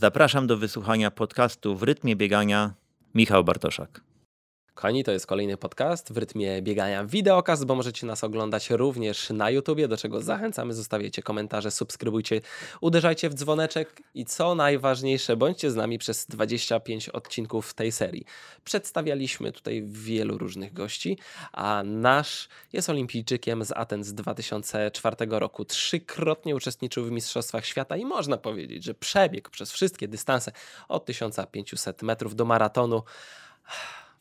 Zapraszam do wysłuchania podcastu w rytmie biegania Michał Bartoszak. Kochani, to jest kolejny podcast w rytmie biegania wideokast, bo możecie nas oglądać również na YouTubie, do czego zachęcamy. Zostawiajcie komentarze, subskrybujcie, uderzajcie w dzwoneczek i co najważniejsze, bądźcie z nami przez 25 odcinków tej serii. Przedstawialiśmy tutaj wielu różnych gości, a nasz jest olimpijczykiem z Aten z 2004 roku. Trzykrotnie uczestniczył w Mistrzostwach Świata i można powiedzieć, że przebiegł przez wszystkie dystanse od 1500 metrów do maratonu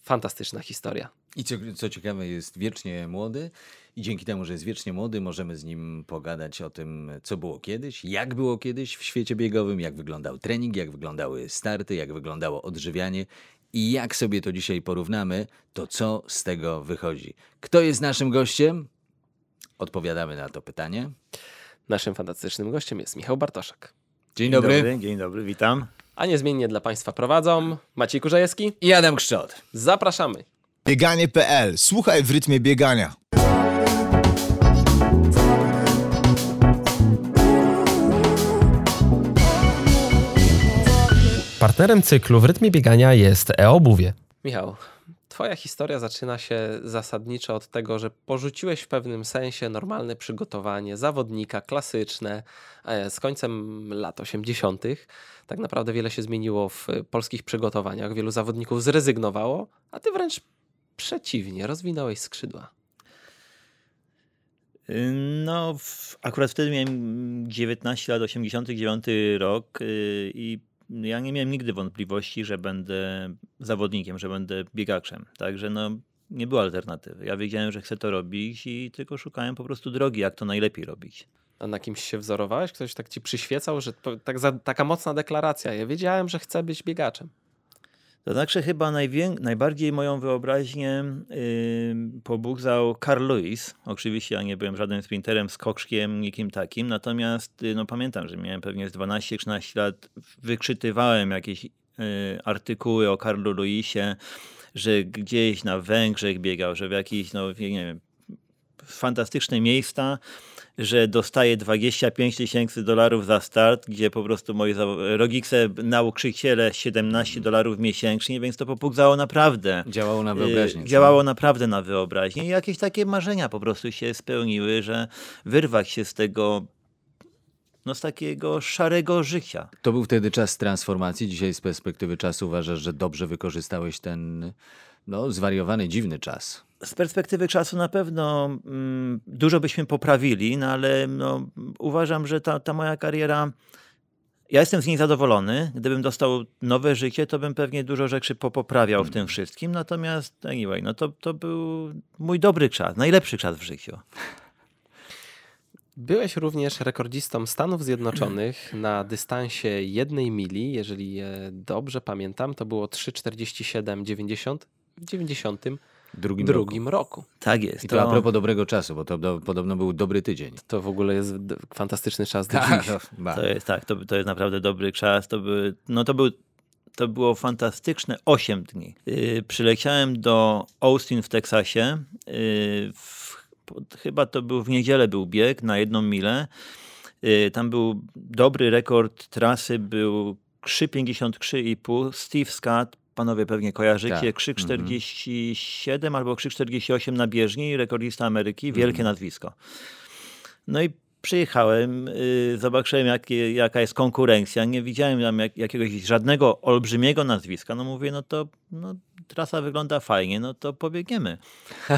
fantastyczna historia. I co, co ciekawe, jest wiecznie młody i dzięki temu, że jest wiecznie młody, możemy z nim pogadać o tym, co było kiedyś, jak było kiedyś w świecie biegowym, jak wyglądał trening, jak wyglądały starty, jak wyglądało odżywianie i jak sobie to dzisiaj porównamy, to co z tego wychodzi. Kto jest naszym gościem? Odpowiadamy na to pytanie. Naszym fantastycznym gościem jest Michał Bartoszek. Dzień dobry. Dzień dobry, dzień dobry witam. A niezmiennie dla Państwa prowadzą Maciej Kurzajewski. I Adam Kszczot. Zapraszamy. Bieganie.pl. Słuchaj w rytmie biegania. Partnerem cyklu w rytmie biegania jest e-obuwie. Michał, Twoja historia zaczyna się zasadniczo od tego, że porzuciłeś w pewnym sensie normalne przygotowanie zawodnika klasyczne e, z końcem lat 80. Tak naprawdę wiele się zmieniło w polskich przygotowaniach. Wielu zawodników zrezygnowało, a ty wręcz przeciwnie, rozwinąłeś skrzydła. No, w, akurat wtedy miałem 19 lat, 89 rok yy, i ja nie miałem nigdy wątpliwości, że będę zawodnikiem, że będę biegaczem. Także no, nie było alternatywy. Ja wiedziałem, że chcę to robić i tylko szukałem po prostu drogi, jak to najlepiej robić. A na kimś się wzorowałeś? Ktoś tak ci przyświecał, że to, tak taka mocna deklaracja. Ja wiedziałem, że chcę być biegaczem. To znaczy chyba najbardziej moją wyobraźnię yy, pobudzał Carl Lewis. Oczywiście ja nie byłem żadnym sprinterem, skoczkiem, nikim takim, natomiast yy, no, pamiętam, że miałem pewnie z 12-13 lat, wykrzytywałem jakieś yy, artykuły o Carlu Lewisie, że gdzieś na Węgrzech biegał, że w jakichś, no nie wiem, fantastyczne miejsca, że dostaje 25 tysięcy dolarów za start, gdzie po prostu moje rogice nauczyciele 17 dolarów miesięcznie, więc to pobudzało naprawdę. Działało na wyobraźnię. Y, działało naprawdę na wyobraźnię i jakieś takie marzenia po prostu się spełniły, że wyrwać się z tego no z takiego szarego życia. To był wtedy czas transformacji. Dzisiaj z perspektywy czasu uważasz, że dobrze wykorzystałeś ten no, zwariowany, dziwny czas. Z perspektywy czasu na pewno mm, dużo byśmy poprawili, no ale no, uważam, że ta, ta moja kariera. Ja jestem z niej zadowolony. Gdybym dostał nowe życie, to bym pewnie dużo rzeczy popoprawiał w tym wszystkim. Natomiast anyway, no to, to był mój dobry czas, najlepszy czas w życiu. Byłeś również rekordzistą Stanów Zjednoczonych na dystansie jednej mili. Jeżeli dobrze pamiętam, to było 3,47,90 w 90 drugim, drugim roku. roku. Tak jest. I to, to a propos dobrego czasu, bo to do, podobno był dobry tydzień. To w ogóle jest fantastyczny czas do tak. To, to jest, tak, to, to jest naprawdę dobry czas. To, by, no to był to było fantastyczne 8 dni. Yy, przyleciałem do Austin w Teksasie. Yy, w, chyba to był w niedzielę był bieg na jedną milę. Yy, tam był dobry rekord trasy, był 3,53,5. Steve Scott panowie pewnie kojarzycie, tak. Krzyk 47 mm. albo Krzyk 48 na bieżni, rekordista Ameryki, wielkie mm. nazwisko. No i przyjechałem, yy, zobaczyłem jak, jaka jest konkurencja, nie widziałem tam jak, jakiegoś żadnego olbrzymiego nazwiska, no mówię, no to no, trasa wygląda fajnie, no to pobiegniemy.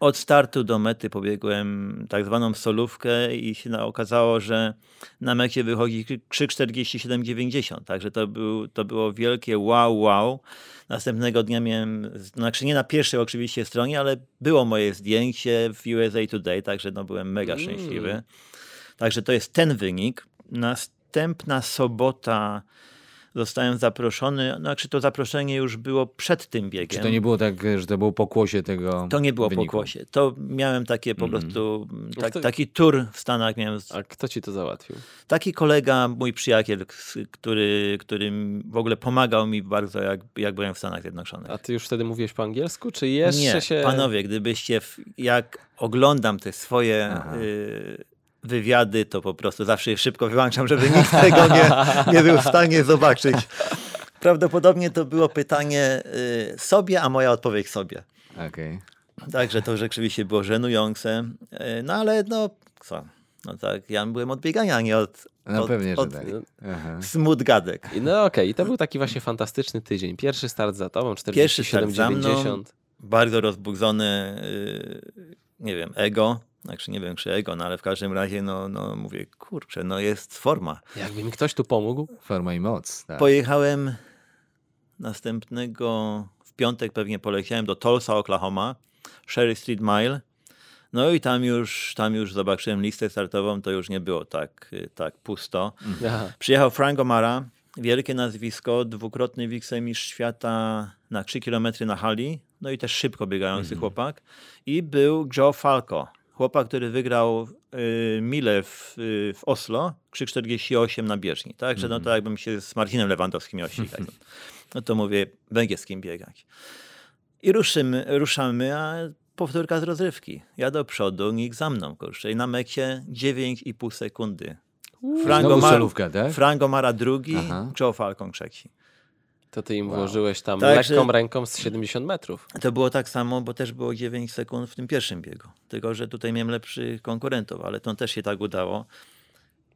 Od startu do mety pobiegłem tak zwaną solówkę i się okazało, że na mecie wychodzi krzyk 47,90. Także to, był, to było wielkie wow, wow. Następnego dnia miałem, znaczy nie na pierwszej oczywiście stronie, ale było moje zdjęcie w USA Today, także no byłem mega mm. szczęśliwy. Także to jest ten wynik. Następna sobota zostałem zaproszony. Znaczy to zaproszenie już było przed tym biegiem. Czy to nie było tak, że to było pokłosie tego To nie było wyniku. pokłosie. To miałem takie po mm. prostu, tak, taki tour w Stanach miałem. A kto ci to załatwił? Taki kolega, mój przyjaciel, który, który w ogóle pomagał mi bardzo, jak, jak byłem w Stanach Zjednoczonych. A ty już wtedy mówiłeś po angielsku, czy jeszcze nie, się... panowie, gdybyście, w, jak oglądam te swoje wywiady, to po prostu zawsze je szybko wyłączam, żeby nikt tego nie, nie był w stanie zobaczyć. Prawdopodobnie to było pytanie y, sobie, a moja odpowiedź sobie. Okej. Także to rzeczywiście było żenujące. Y, No ale no co? No tak, ja byłem od biegania, a nie od, No od, pewnie, że od tak. Aha. smut gadek. No okej, i to był taki właśnie fantastyczny tydzień. Pierwszy start za tobą, 47, Pierwszy start za mną. 90. Bardzo rozbudzone, y, nie wiem, ego. Znaczy nie wiem, czy ego, no ale w każdym razie, no, no mówię, kurczę, no jest forma. Jakby mi ktoś tu pomógł. Forma i moc. Tak. Pojechałem następnego, w piątek pewnie poleciałem do Tulsa, Oklahoma, Sherry Street Mile. No i tam już, tam już zobaczyłem listę startową, to już nie było tak, y, tak pusto. Aha. Przyjechał Frank O'Mara, wielkie nazwisko, dwukrotny wikemistrz świata na 3 km na hali, no i też szybko biegający chłopak. I był Joe Falco, chłopak, który wygrał y, milę w, y, w Oslo, 3,48 na bieżni. Także no to jakbym się z Marcinem Lewandowskim miał ścigać. No to mówię, będzie z kim biegać. I ruszymy, ruszamy, a powtórka z rozrywki. Ja do przodu, nikt za mną, kurczę. I na mecie 9,5 sekundy. O'Mara- solówka, tak? Frank O'Mara drugi. Joe Falcon trzeci. To ty im włożyłeś tam Także- lekką ręką z 70 metrów. To było tak samo, bo też było 9 sekund w tym pierwszym biegu. Tylko, że tutaj miałem lepszych konkurentów, ale to też się tak udało.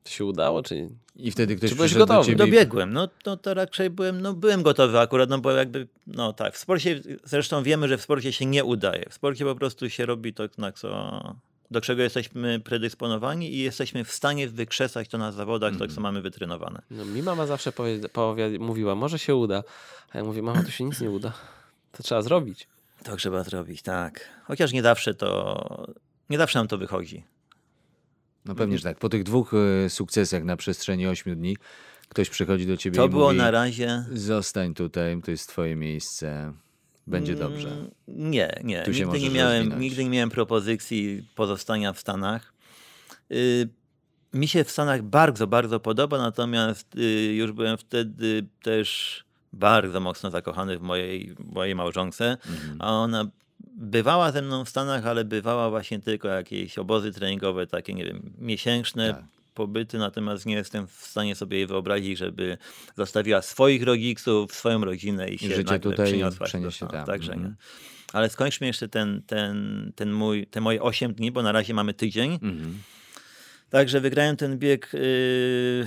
To się udało, czy I wtedy ktoś Czy byłeś przyszedł do gotowy? ciebie Dobiegłem, no to, to raczej byłem, no byłem gotowy akurat, no bo jakby, no tak, w sporcie, zresztą wiemy, że w sporcie się nie udaje. W sporcie po prostu się robi to, na co, do czego jesteśmy predysponowani i jesteśmy w stanie wykrzesać to na zawodach, to co mamy wytrenowane. No, mi mama zawsze powie, powie, mówiła, może się uda. A ja mówię, mama, to się nic nie uda. To trzeba zrobić. To trzeba zrobić, tak. Chociaż nie zawsze to, nie zawsze nam to wychodzi. No pewnie, że tak. Po tych dwóch e, sukcesach na przestrzeni ośmiu dni ktoś przychodzi do ciebie To i było mówi na razie... zostań tutaj, to jest twoje miejsce, będzie dobrze. Mm, Nie, nie. Tu Nigdy nie, miałem, rozwinąć. nigdy nie miałem propozycji pozostania w Stanach. Y, mi się w Stanach bardzo, bardzo podoba, natomiast y, już byłem wtedy też bardzo mocno zakochany w mojej, mojej małżonce, Mhm. a ona bywała ze mną w Stanach, ale bywała właśnie tylko jakieś obozy treningowe, takie, nie wiem, miesięczne Tak. Pobyty, natomiast nie jestem w stanie sobie jej wyobrazić, żeby zostawiła swoich rodziców, swoją rodzinę i się życie tutaj przyniosła się tam. Także Mhm. nie. Ale skończmy jeszcze ten, ten, ten mój, te moje 8 dni, bo na razie mamy tydzień. Mhm. Także wygrałem ten bieg yy,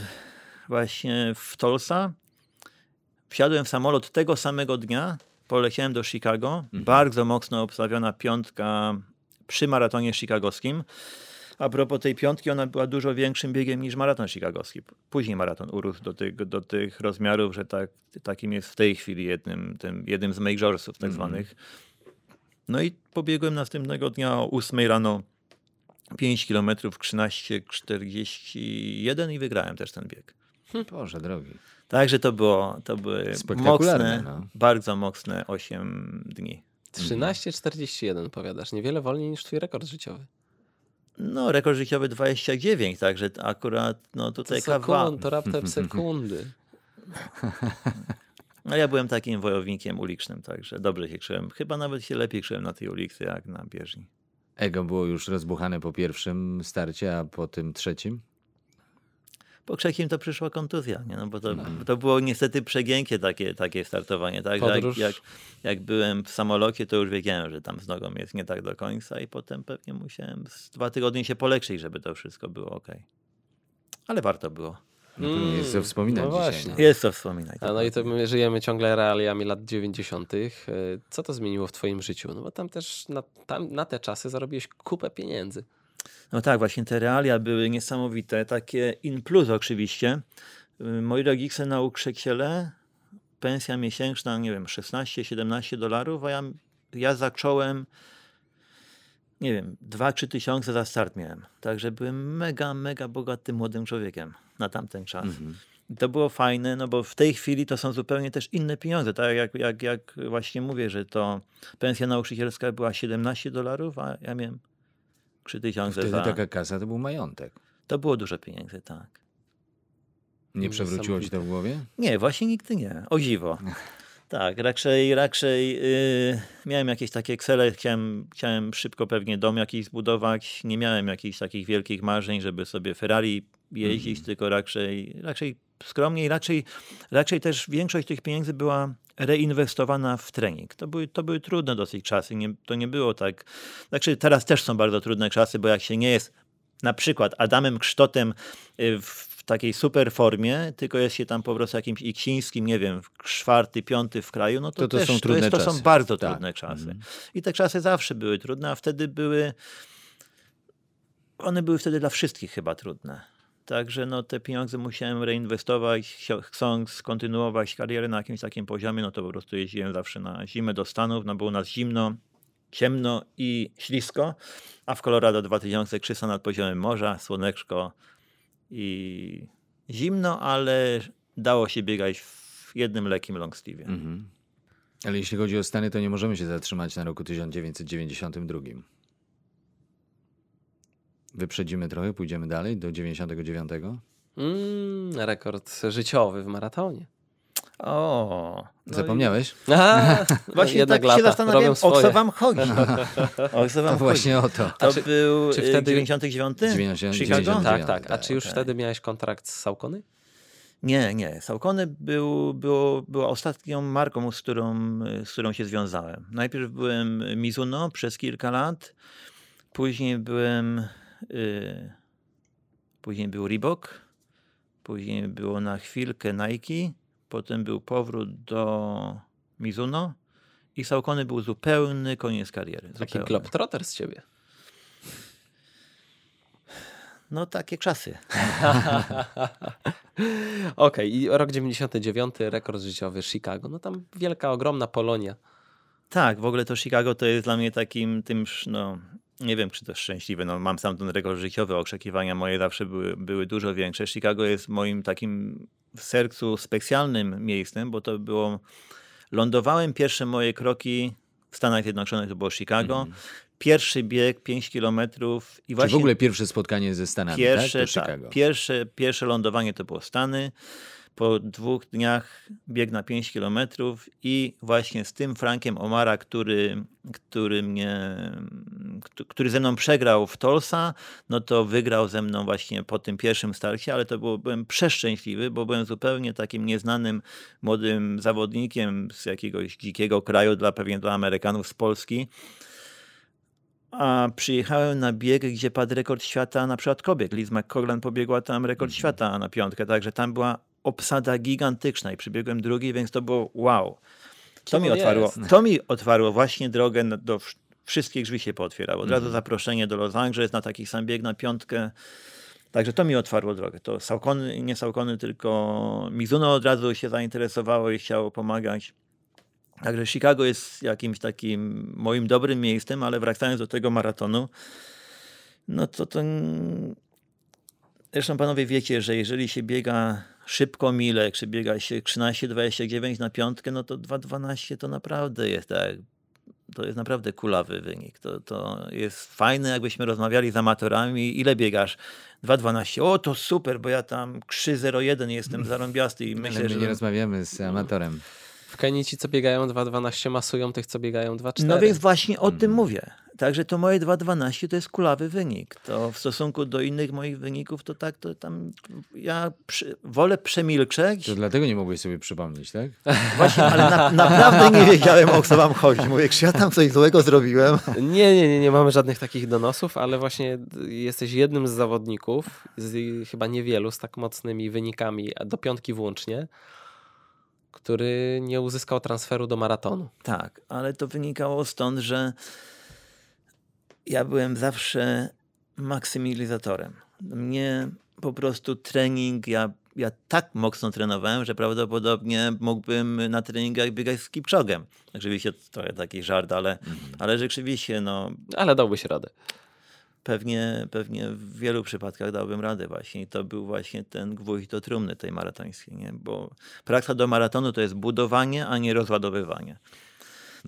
właśnie w Tulsa. Wsiadłem w samolot tego samego dnia, poleciałem do Chicago. Bardzo mocno obstawiona piątka przy maratonie chicagowskim. A propos tej piątki, ona była dużo większym biegiem niż maraton chicagowski. Później maraton urósł do tych, do tych rozmiarów, że tak, takim jest w tej chwili jednym, tym, jednym z majorsów tak zwanych. No i pobiegłem następnego dnia o 8 rano 5 km 13,41 i wygrałem też ten bieg. Boże drogi. Także to było, to były mocne, no. bardzo mocne 8 dni. 13,41 powiadasz. Niewiele wolniej niż twój rekord życiowy. No, rekord życiowy 29, także akurat no To, tutaj kawał. sekund, to raptem sekundy. No ja byłem takim wojownikiem ulicznym, także dobrze się czułem. Chyba nawet się lepiej czułem na tej ulicy jak na bieżni. Ego było już rozbuchane po pierwszym starcie, a po tym trzecim? Po trzecim to przyszła kontuzja, nie? No bo to, to było niestety przegiękie takie, takie startowanie. Tak? Jak, jak, jak byłem w samolocie, to już wiedziałem, że tam z nogą jest nie tak do końca i potem pewnie musiałem z dwa tygodnie się poleczyć, żeby to wszystko było ok. Ale warto było. No to nie jest co wspominać no dzisiaj. właśnie. No. Jest co wspominać. A no i to my żyjemy ciągle realiami lat 90. E, Co to zmieniło w twoim życiu? No bo tam też na, tam, na te czasy zarobiłeś kupę pieniędzy. No tak, właśnie te realia były niesamowite, takie in plus oczywiście. Y, Moi rodzice na Ukrzykiele, pensja miesięczna, nie wiem, 16-17 dolarów, a ja, ja zacząłem, nie wiem, 2-3 tysiące za start miałem. Także byłem mega, mega bogatym młodym człowiekiem na tamten czas. I to było fajne, no bo w tej chwili to są zupełnie też inne pieniądze. Tak jak, jak, jak właśnie mówię, że to pensja nauczycielska była 17 dolarów, a ja miałem 3 tysiące Wtedy za... taka kasa to był majątek. To było dużo pieniędzy, tak. Nie przewróciło ci to w głowie? Nie, właśnie nigdy nie. O dziwo. Tak, raczej, raczej yy, miałem jakieś takie cele, chciałem, chciałem szybko pewnie dom jakiś zbudować, nie miałem jakichś takich wielkich marzeń, żeby sobie Ferrari jeździć, tylko raczej, raczej skromniej, raczej, raczej też większość tych pieniędzy była reinwestowana w trening. To były, to były trudne dosyć czasy, nie, to nie było tak, znaczy teraz też są bardzo trudne czasy, bo jak się nie jest na przykład Adamem Ksztotem y, w takiej super formie, tylko jest się tam po prostu jakimś Iksińskim, nie wiem, czwarty, piąty w kraju, no to, To to też są to, trudne jest, to są bardzo Tak. trudne czasy. Mhm. I te czasy zawsze były trudne, a wtedy były, one były wtedy dla wszystkich chyba trudne. Także no, te pieniądze musiałem reinwestować, chcąc kontynuować karierę na jakimś takim poziomie, no to po prostu jeździłem zawsze na zimę do Stanów, no było nas zimno, ciemno i ślisko, a w Colorado 2000 krzysa nad poziomem morza, słoneczko i zimno, ale dało się biegać w jednym lekkim long sleeve. Mhm. Ale jeśli chodzi o Stany, to nie możemy się zatrzymać na roku 1992. Wyprzedzimy trochę, pójdziemy dalej do 99. Mm, rekord życiowy w maratonie. O, no i- Zapomniałeś? A, Właśnie jednak tak się lata zastanawiam, robią o co wam chodzi. O co wam To chodzi? właśnie o to. To czy- był czy y, wtedy- 99? 90, Chicago? 99. Tak, tak. A tak, czy już okej. wtedy miałeś kontrakt z Saucony? Nie, nie. Saucony był, było, była ostatnią marką, z którą, z którą się związałem. Najpierw byłem Mizuno przez kilka lat, później byłem, później był Reebok, później było na chwilkę Nike, potem był powrót do Mizuno i Saucony był zupełny koniec kariery. Taki globetrotter z ciebie. No takie czasy. Okej, i rok 99, rekord życiowy Chicago. No tam wielka, ogromna Polonia. Tak, w ogóle to Chicago to jest dla mnie takim tym, no nie wiem, czy to szczęśliwe, no mam sam ten rekord życiowy, oczekiwania moje zawsze były, były dużo większe. Chicago jest moim takim w sercu specjalnym miejscem, bo to było, lądowałem pierwsze moje kroki w Stanach Zjednoczonych, to było Chicago. Pierwszy bieg 5 kilometrów i Czy właśnie w ogóle pierwsze spotkanie ze Stanami, Pierwsze, tak? To tak, Chicago. pierwsze, pierwsze lądowanie to było Stany. Po dwóch dniach bieg na 5 kilometrów i właśnie z tym Frankiem Omara, który, który mnie, któ- który ze mną przegrał w Tulsa, no to wygrał ze mną właśnie po tym pierwszym starcie, ale to było, byłem przeszczęśliwy, bo byłem zupełnie takim nieznanym młodym zawodnikiem z jakiegoś dzikiego kraju, dla, pewnie dla Amerykanów z Polski. A przyjechałem na bieg, gdzie padł rekord świata, na przykład kobieg. Liz McCoglan pobiegła tam rekord Mhm. świata na piątkę, także tam była obsada gigantyczna i przybiegłem drugi, więc to było wow. To Kim mi, otwarło, jest? to mi otwarło właśnie drogę do wsz- wszystkich drzwi się pootwierało. Od Mhm. razu zaproszenie do Los Angeles na taki sam bieg na piątkę. Także to mi otwarło drogę. To Saucony, nie Saucony, tylko Mizuno od razu się zainteresowało i chciało pomagać. Także Chicago jest jakimś takim moim dobrym miejscem, ale wracając do tego maratonu, no to to... Zresztą panowie wiecie, że jeżeli się biega szybko mile, czy biega się 13-29 na piątkę, no to 2.12 to naprawdę jest tak, to jest naprawdę kulawy wynik. To, to jest fajne, jakbyśmy rozmawiali z amatorami, ile biegasz? 2.12, o to super, bo ja tam 3.01 jestem zarąbiasty i Ale myślę, my że... nie rozmawiamy z amatorem. W Kenii ci, co biegają 2.12 masują tych, co biegają 2.4. No więc właśnie o tym Mhm. mówię. Także to moje 2.12 to jest kulawy wynik. To w stosunku do innych moich wyników, to tak, to tam ja przy, wolę przemilczeć. To dlatego nie mogłeś sobie przypomnieć, tak? Właśnie, ale na, naprawdę nie wiedziałem, o co wam chodzi. Mówię, czy ja tam coś złego zrobiłem? Nie, nie, nie, nie mamy żadnych takich donosów, ale właśnie jesteś jednym z zawodników, z chyba niewielu, z tak mocnymi wynikami, a do piątki włącznie, który nie uzyskał transferu do maratonu. Tak, ale to wynikało stąd, że ja byłem zawsze maksymalizatorem. Mnie po prostu trening, ja, ja tak mocno trenowałem, że prawdopodobnie mógłbym na treningach biegać z Kipczogiem. Oczywiście to trochę taki żart, ale, ale rzeczywiście no, Ale dałbyś radę. pewnie, pewnie w wielu przypadkach dałbym radę właśnie i to był właśnie ten gwóźdź do trumny tej maratońskiej, nie? bo praca do maratonu to jest budowanie, a nie rozładowywanie.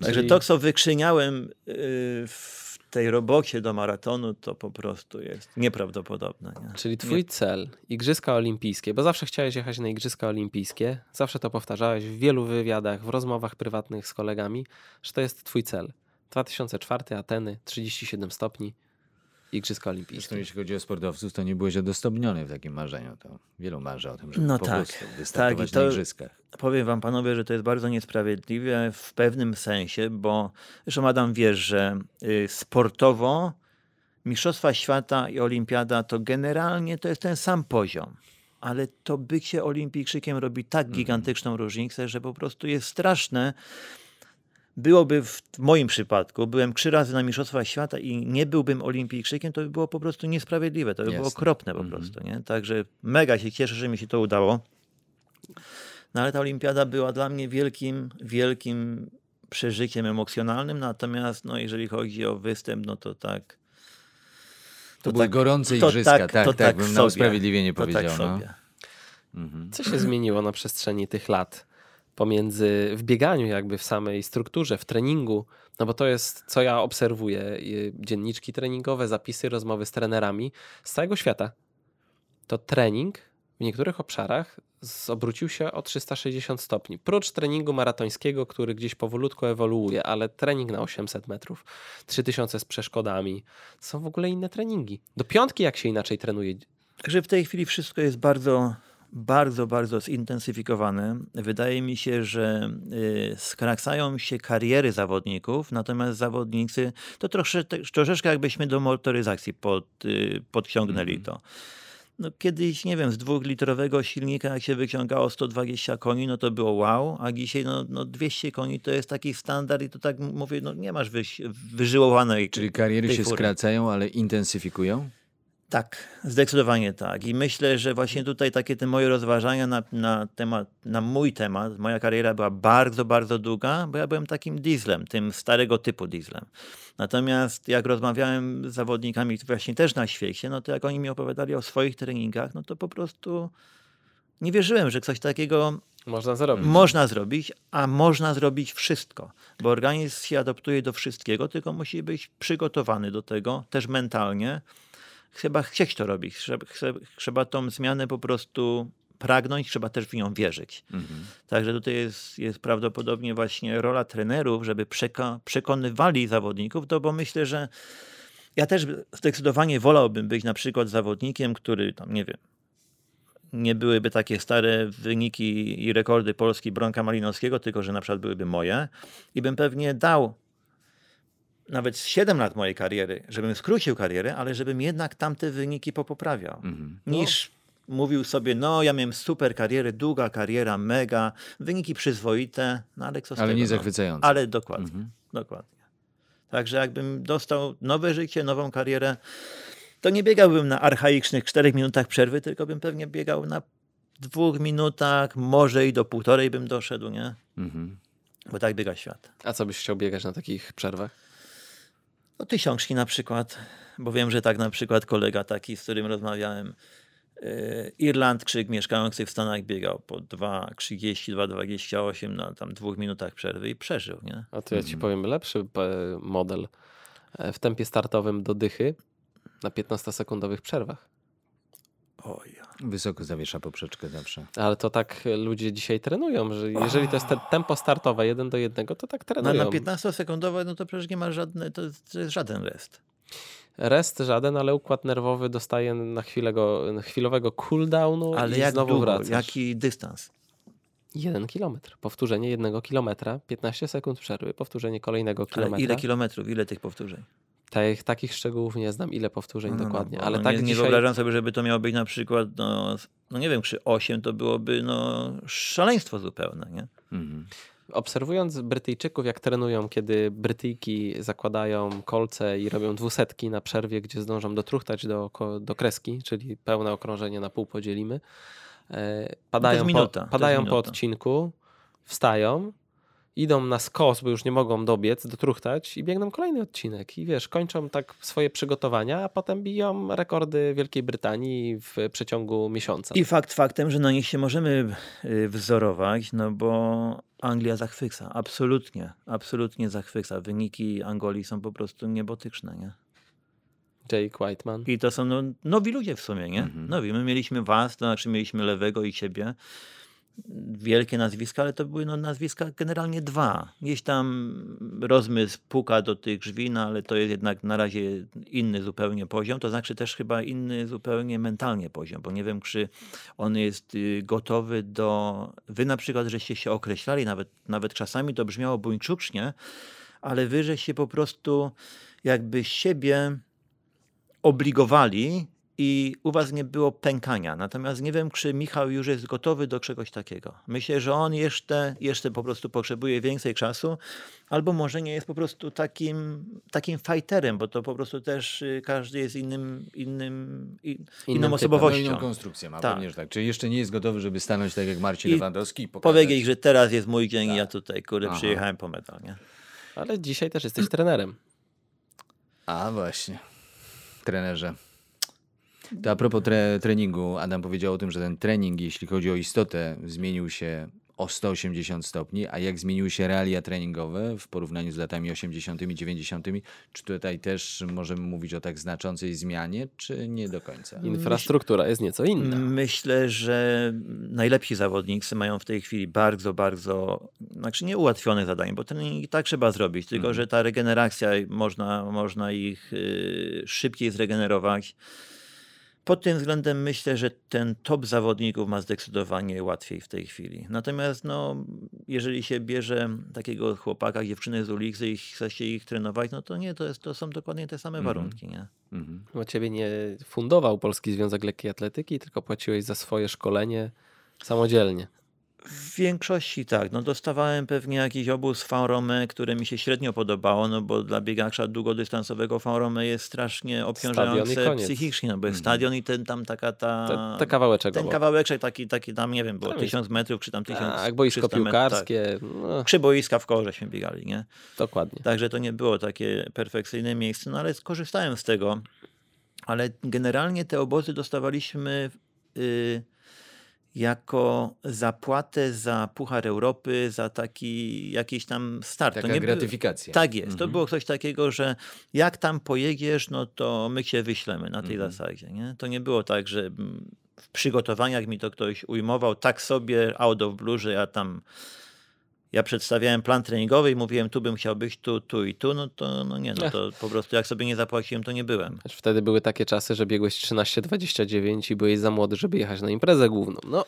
Także Czyli- to, co wykrzyniałem y, w tej robocie do maratonu to po prostu jest nieprawdopodobne. Nie? Czyli twój cel, Igrzyska Olimpijskie, bo zawsze chciałeś jechać na Igrzyska Olimpijskie, zawsze to powtarzałeś w wielu wywiadach, w rozmowach prywatnych z kolegami, że to jest twój cel. 2004 Ateny, 37 stopni, Igrzyska Zresztą Olimpijskie. jeśli chodzi o sportowców, to nie byłeś odosobniony w takim marzeniu. To wielu marzy o tym, żeby No po tak, prostu wystartować tak, i to- na igrzyskach. Powiem wam panowie, że to jest bardzo niesprawiedliwe w pewnym sensie, bo zresztą Adam wiesz, że y, sportowo Mistrzostwa Świata i Olimpiada to generalnie to jest ten sam poziom. Ale to bycie olimpijczykiem robi tak gigantyczną różnicę, że po prostu jest straszne. Byłoby w moim przypadku, byłem trzy razy na Mistrzostwach Świata i nie byłbym olimpijczykiem, to by było po prostu niesprawiedliwe. To by było Jasne. okropne po prostu. Nie? Także mega się cieszę, że mi się to udało. No ale ta olimpiada była dla mnie wielkim, wielkim przeżyciem emocjonalnym, natomiast no, jeżeli chodzi o występ, no to tak. To były gorące to igrzyska, tak, to tak, bym na sobie. usprawiedliwienie To tak powiedział, no. sobie. Co się zmieniło na przestrzeni tych lat pomiędzy w bieganiu, jakby w samej strukturze, w treningu? No bo to jest, co ja obserwuję, dzienniczki treningowe, zapisy, rozmowy z trenerami z całego świata. To trening w niektórych obszarach obrócił się o 360 stopni. Prócz treningu maratońskiego, który gdzieś powolutku ewoluuje, ale trening na 800 metrów, 3000 z przeszkodami, są w ogóle inne treningi. Do piątki jak się inaczej trenuje? Także w tej chwili wszystko jest bardzo, bardzo, bardzo zintensyfikowane. Wydaje mi się, że y, skraczają się kariery zawodników, natomiast zawodnicy to trosze, troszeczkę jakbyśmy do motoryzacji pod, y, podciągnęli to. No, kiedyś, nie wiem, z dwulitrowego silnika, jak się wyciągało 120 koni, no to było wow, a dzisiaj no, no 200 koni to jest taki standard i to tak mówię, no nie masz wyś, wyżyłowanej Czyli kariery się fury. skracają, ale intensyfikują? Tak, zdecydowanie tak. I myślę, że właśnie tutaj takie te moje rozważania na, na temat, na mój temat, moja kariera była bardzo, bardzo długa, bo ja byłem takim dieslem, tym starego typu dieslem. Natomiast jak rozmawiałem z zawodnikami właśnie też na świecie, no to jak oni mi opowiadali o swoich treningach, no to po prostu nie wierzyłem, że coś takiego Można zrobić. można zrobić, a można zrobić wszystko, bo organizm się adaptuje do wszystkiego, tylko musi być przygotowany do tego, też mentalnie. Chyba chcieć to robić, trzeba, trzeba tą zmianę po prostu pragnąć, trzeba też w nią wierzyć. Także tutaj jest, jest prawdopodobnie właśnie rola trenerów, żeby przeka- przekonywali zawodników, to bo myślę, że ja też zdecydowanie wolałbym być na przykład zawodnikiem, który tam, nie wiem, nie byłyby takie stare wyniki i rekordy Polski Bronka Malinowskiego, tylko że na przykład byłyby moje i bym pewnie dał nawet 7 lat mojej kariery, żebym skrócił karierę, ale żebym jednak tamte wyniki popoprawiał. Niż mówił sobie, no ja miałem super karierę, długa kariera, mega, wyniki przyzwoite, no ale co z Ale tego, nie no. zachwycające. Ale dokładnie, dokładnie. Także jakbym dostał nowe życie, nową karierę, to nie biegałbym na archaicznych 4 minutach przerwy, tylko bym pewnie biegał na dwóch minutach, może i do półtorej bym doszedł, nie? Mhm. Bo tak biega świat. A co byś chciał biegać na takich przerwach? No tysiączki na przykład, bo wiem, że tak na przykład kolega taki, z którym rozmawiałem, yy, Irlandczyk mieszkający w Stanach biegał po 2,30, 2,28 na tam dwóch minutach przerwy i przeżył, nie? A to ja ci powiem lepszy e, model. E, W tempie startowym do dychy na 15-sekundowych przerwach. Oj, Wysoko zawiesza poprzeczkę zawsze. Ale to tak ludzie dzisiaj trenują, że jeżeli to jest te tempo startowe 1 do 1, to tak no, trenują. na 15-sekundowe, no to przecież nie ma żadne, to, to jest żaden rest. Rest żaden, ale układ nerwowy dostaje na, chwilego, na chwilowego cooldownu Ale i jak znowu długo, wracasz. jaki dystans? Jeden kilometr. Powtórzenie jednego kilometra, 15 sekund przerwy, powtórzenie kolejnego Ale kilometra. ile kilometrów, ile tych powtórzeń? Tych, takich szczegółów nie znam, ile powtórzeń No, no, dokładnie, bo ale no tak nie, nie dzisiaj... wyobrażam sobie, żeby to miało być na przykład, no, no nie wiem, czy 8 to byłoby no, szaleństwo zupełne, nie? Mhm. Obserwując Brytyjczyków, jak trenują, kiedy Brytyjki zakładają kolce i robią dwusetki na przerwie, gdzie zdążą dotruchtać do, do kreski, czyli pełne okrążenie na pół podzielimy, padają, minuta, po, padają po odcinku, wstają idą na skos, bo już nie mogą dobiec, dotruchtać i biegną kolejny odcinek. I wiesz, kończą tak swoje przygotowania, a potem biją rekordy Wielkiej Brytanii w przeciągu miesiąca. I fakt faktem, że na nich się możemy y, wzorować, no bo Anglia zachwyca, absolutnie, absolutnie zachwyca. Wyniki Angolii są po prostu niebotyczne, nie? Jake Whiteman. I to są no, nowi ludzie w sumie, nie? Mhm. Nowi. My mieliśmy was, to znaczy mieliśmy Lewego i ciebie. Wielkie nazwiska, ale to były no, nazwiska generalnie dwa. Gdzieś tam rozmysł puka do tych drzwi, no, ale to jest jednak na razie inny zupełnie poziom. To znaczy też chyba inny zupełnie mentalnie poziom, bo nie wiem, czy on jest y, gotowy do... Wy na przykład, żeście się określali, nawet, nawet czasami to brzmiało buńczucznie, ale wy, się po prostu jakby siebie obligowali i u was nie było pękania. Natomiast nie wiem, czy Michał już jest gotowy do czegoś takiego. Myślę, że on jeszcze, jeszcze po prostu potrzebuje więcej czasu, albo może nie jest po prostu takim, takim fighterem, bo to po prostu też y, każdy jest innym, innym, i- inną. No, osobowością. inną konstrukcję ma, Tak. pewnie, tak. Czyli jeszcze nie jest gotowy, żeby stanąć tak jak Marcin I Lewandowski i pokazać... Powiedzieć, że teraz jest mój dzień i ja tutaj, kurde, Aha. przyjechałem po medal, nie? Ale dzisiaj też jesteś trenerem. A właśnie, trenerze. To a propos tre treningu, Adam powiedział o tym, że ten trening, jeśli chodzi o istotę, zmienił się o 180 stopni, a jak zmieniły się realia treningowe w porównaniu z latami 80., 90., czy tutaj też możemy mówić o tak znaczącej zmianie, czy nie do końca? Infrastruktura jest nieco inna. Myślę, że najlepsi zawodnicy mają w tej chwili bardzo, bardzo, znaczy nie ułatwione zadanie, bo trening i tak trzeba zrobić, tylko że ta regeneracja, można, można ich y, szybciej zregenerować. Pod tym względem myślę, że ten top zawodników ma zdecydowanie łatwiej w tej chwili. Natomiast no, jeżeli się bierze takiego chłopaka, dziewczynę z ulicy i chce się ich trenować, no to nie, to, jest, to są dokładnie te same warunki. Nie? Mhm. Bo ciebie nie fundował Polski Związek Lekkiej Atletyki, tylko płaciłeś za swoje szkolenie samodzielnie. W większości tak. No dostawałem pewnie jakiś obóz Faurome, które mi się średnio podobało, no bo dla biegacza długodystansowego Faurome jest strasznie Stadion obciążające i koniec. psychicznie, no bo jest stadion i ten tam taka ta... Te, te kawałeczek ten kawałeczek taki, taki tam, nie wiem, było Tam jest- tysiąc metrów, czy tam tysiąc Tak, boisko piłkarskie. No, Tak. Boiska w koło żeśmy biegali, nie? dokładnie. Także to nie było takie perfekcyjne miejsce, no ale skorzystałem z tego. Ale generalnie te obozy dostawaliśmy y, jako zapłatę za Puchar Europy, za taki jakiś tam start. Taka to nie gratyfikacja. Tak jest. To Mhm. było coś takiego, że jak tam pojedziesz, no to my cię wyślemy na tej Mhm. zasadzie. Nie? To nie było tak, że w przygotowaniach mi to ktoś ujmował tak sobie out of blue, że ja tam ja przedstawiałem plan treningowy i mówiłem, tu bym chciał być, tu, tu i tu, no to no nie, no to po prostu jak sobie nie zapłaciłem, to nie byłem. Wtedy były takie czasy, że biegłeś 13-29 i byłeś za młody, żeby jechać na imprezę główną. No,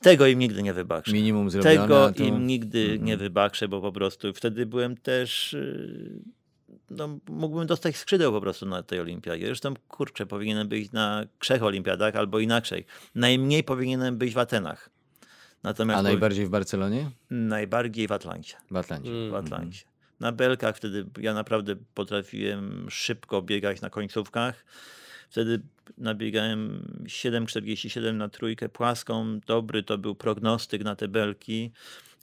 Tego im nigdy nie wybaczę. Minimum zrobione, Tego to... im nigdy Mhm. nie wybaczę, bo po prostu wtedy byłem też. yy, No, mógłbym dostać skrzydeł po prostu na tej olimpiadzie. Zresztą, kurczę, powinienem być na trzech olimpiadach albo inaczej. Najmniej powinienem być w Atenach. Natomiast A najbardziej w Barcelonie? najbardziej w Atlancie. W Atlancie. Mm. W Atlancie. Na belkach wtedy ja naprawdę potrafiłem szybko biegać na końcówkach. Wtedy nabiegałem 7,47 na trójkę płaską. Dobry to był prognostyk na te belki.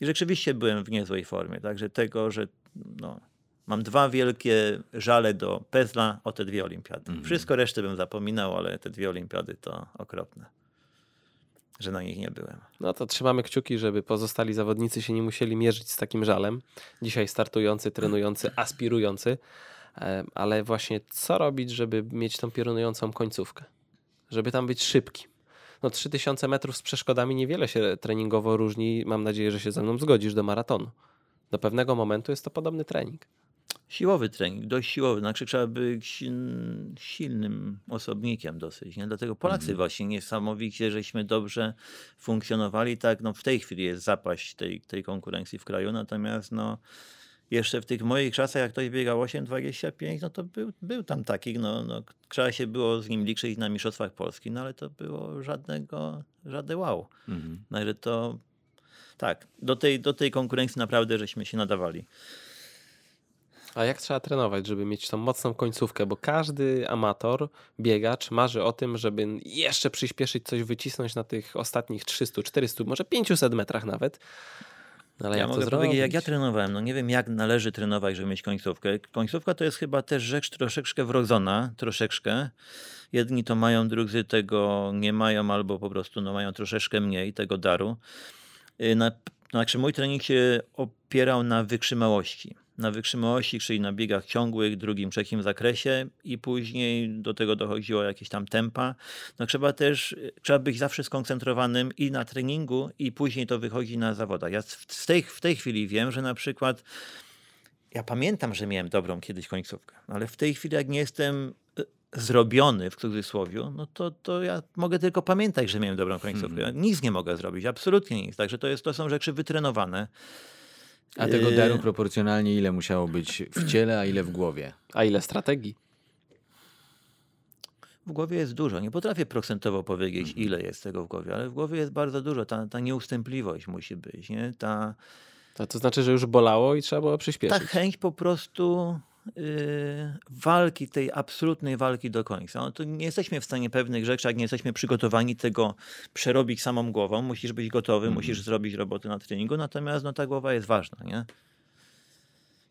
I rzeczywiście byłem w niezłej formie. Także tego, że no, mam dwa wielkie żale do Pezla o te dwie olimpiady. Mhm. Wszystko resztę bym zapominał, ale te dwie olimpiady to okropne. Że na nich nie byłem. no to trzymamy kciuki, żeby pozostali zawodnicy się nie musieli mierzyć z takim żalem. Dzisiaj startujący, trenujący, aspirujący. E, Ale właśnie co robić, żeby mieć tą piorunującą końcówkę? Żeby tam być szybkim. No 3000 metrów z przeszkodami niewiele się treningowo różni. Mam nadzieję, że się ze mną zgodzisz do maratonu. Do pewnego momentu jest to podobny trening. Siłowy trening, dość siłowy. Znaczy trzeba być silnym osobnikiem dosyć. Nie? Dlatego Polacy właśnie niesamowicie, żeśmy dobrze funkcjonowali. Tak, no w tej chwili jest zapaść tej, tej konkurencji w kraju, natomiast no jeszcze w tych moich czasach, jak ktoś biegał 8,25, no to był, był tam taki, no, no trzeba się było z nim liczyć na Mistrzostwach Polski, no ale to było żadnego, żadne wow. Mhm. Także to tak, do tej, do tej konkurencji naprawdę żeśmy się nadawali. A jak trzeba trenować, żeby mieć tą mocną końcówkę? Bo każdy amator, biegacz marzy o tym, żeby jeszcze przyspieszyć, coś wycisnąć na tych ostatnich 300, 400, może 500 metrach nawet. No, ale ja jak mogę to zrobić? powiedzieć, jak ja trenowałem. No nie wiem, jak należy trenować, żeby mieć końcówkę. Końcówka to jest chyba też rzecz troszeczkę wrodzona, troszeczkę. Jedni to mają, drudzy tego nie mają, albo po prostu no, mają troszeczkę mniej tego daru. Y, Na, znaczy mój trening się opierał na wytrzymałości. Na wytrzymałości, czyli na biegach ciągłych, drugim, trzecim zakresie i później do tego dochodziło jakieś tam tempa. No trzeba też, trzeba być zawsze skoncentrowanym i na treningu i później to wychodzi na zawodach. Ja w tej, w tej chwili wiem, że na przykład ja pamiętam, że miałem dobrą kiedyś końcówkę, ale w tej chwili jak nie jestem y, zrobiony w cudzysłowie, no to, to ja mogę tylko pamiętać, że miałem dobrą końcówkę. Ja nic nie mogę zrobić, absolutnie nic. Także to, jest, to są rzeczy wytrenowane. A tego Yy. daru proporcjonalnie ile musiało być w ciele, a ile w głowie? A ile strategii? W głowie jest dużo. Nie potrafię procentowo powiedzieć, Mhm. ile jest tego w głowie, ale w głowie jest bardzo dużo. Ta, ta nieustępliwość musi być. Nie? Ta, To, to znaczy, że już bolało i trzeba było ta przyspieszyć. chęć po prostu walki, tej absolutnej walki do końca. No to nie jesteśmy w stanie pewnych rzeczy, jak nie jesteśmy przygotowani tego przerobić samą głową. Musisz być gotowy, musisz zrobić roboty na treningu, natomiast no, ta głowa jest ważna. Nie?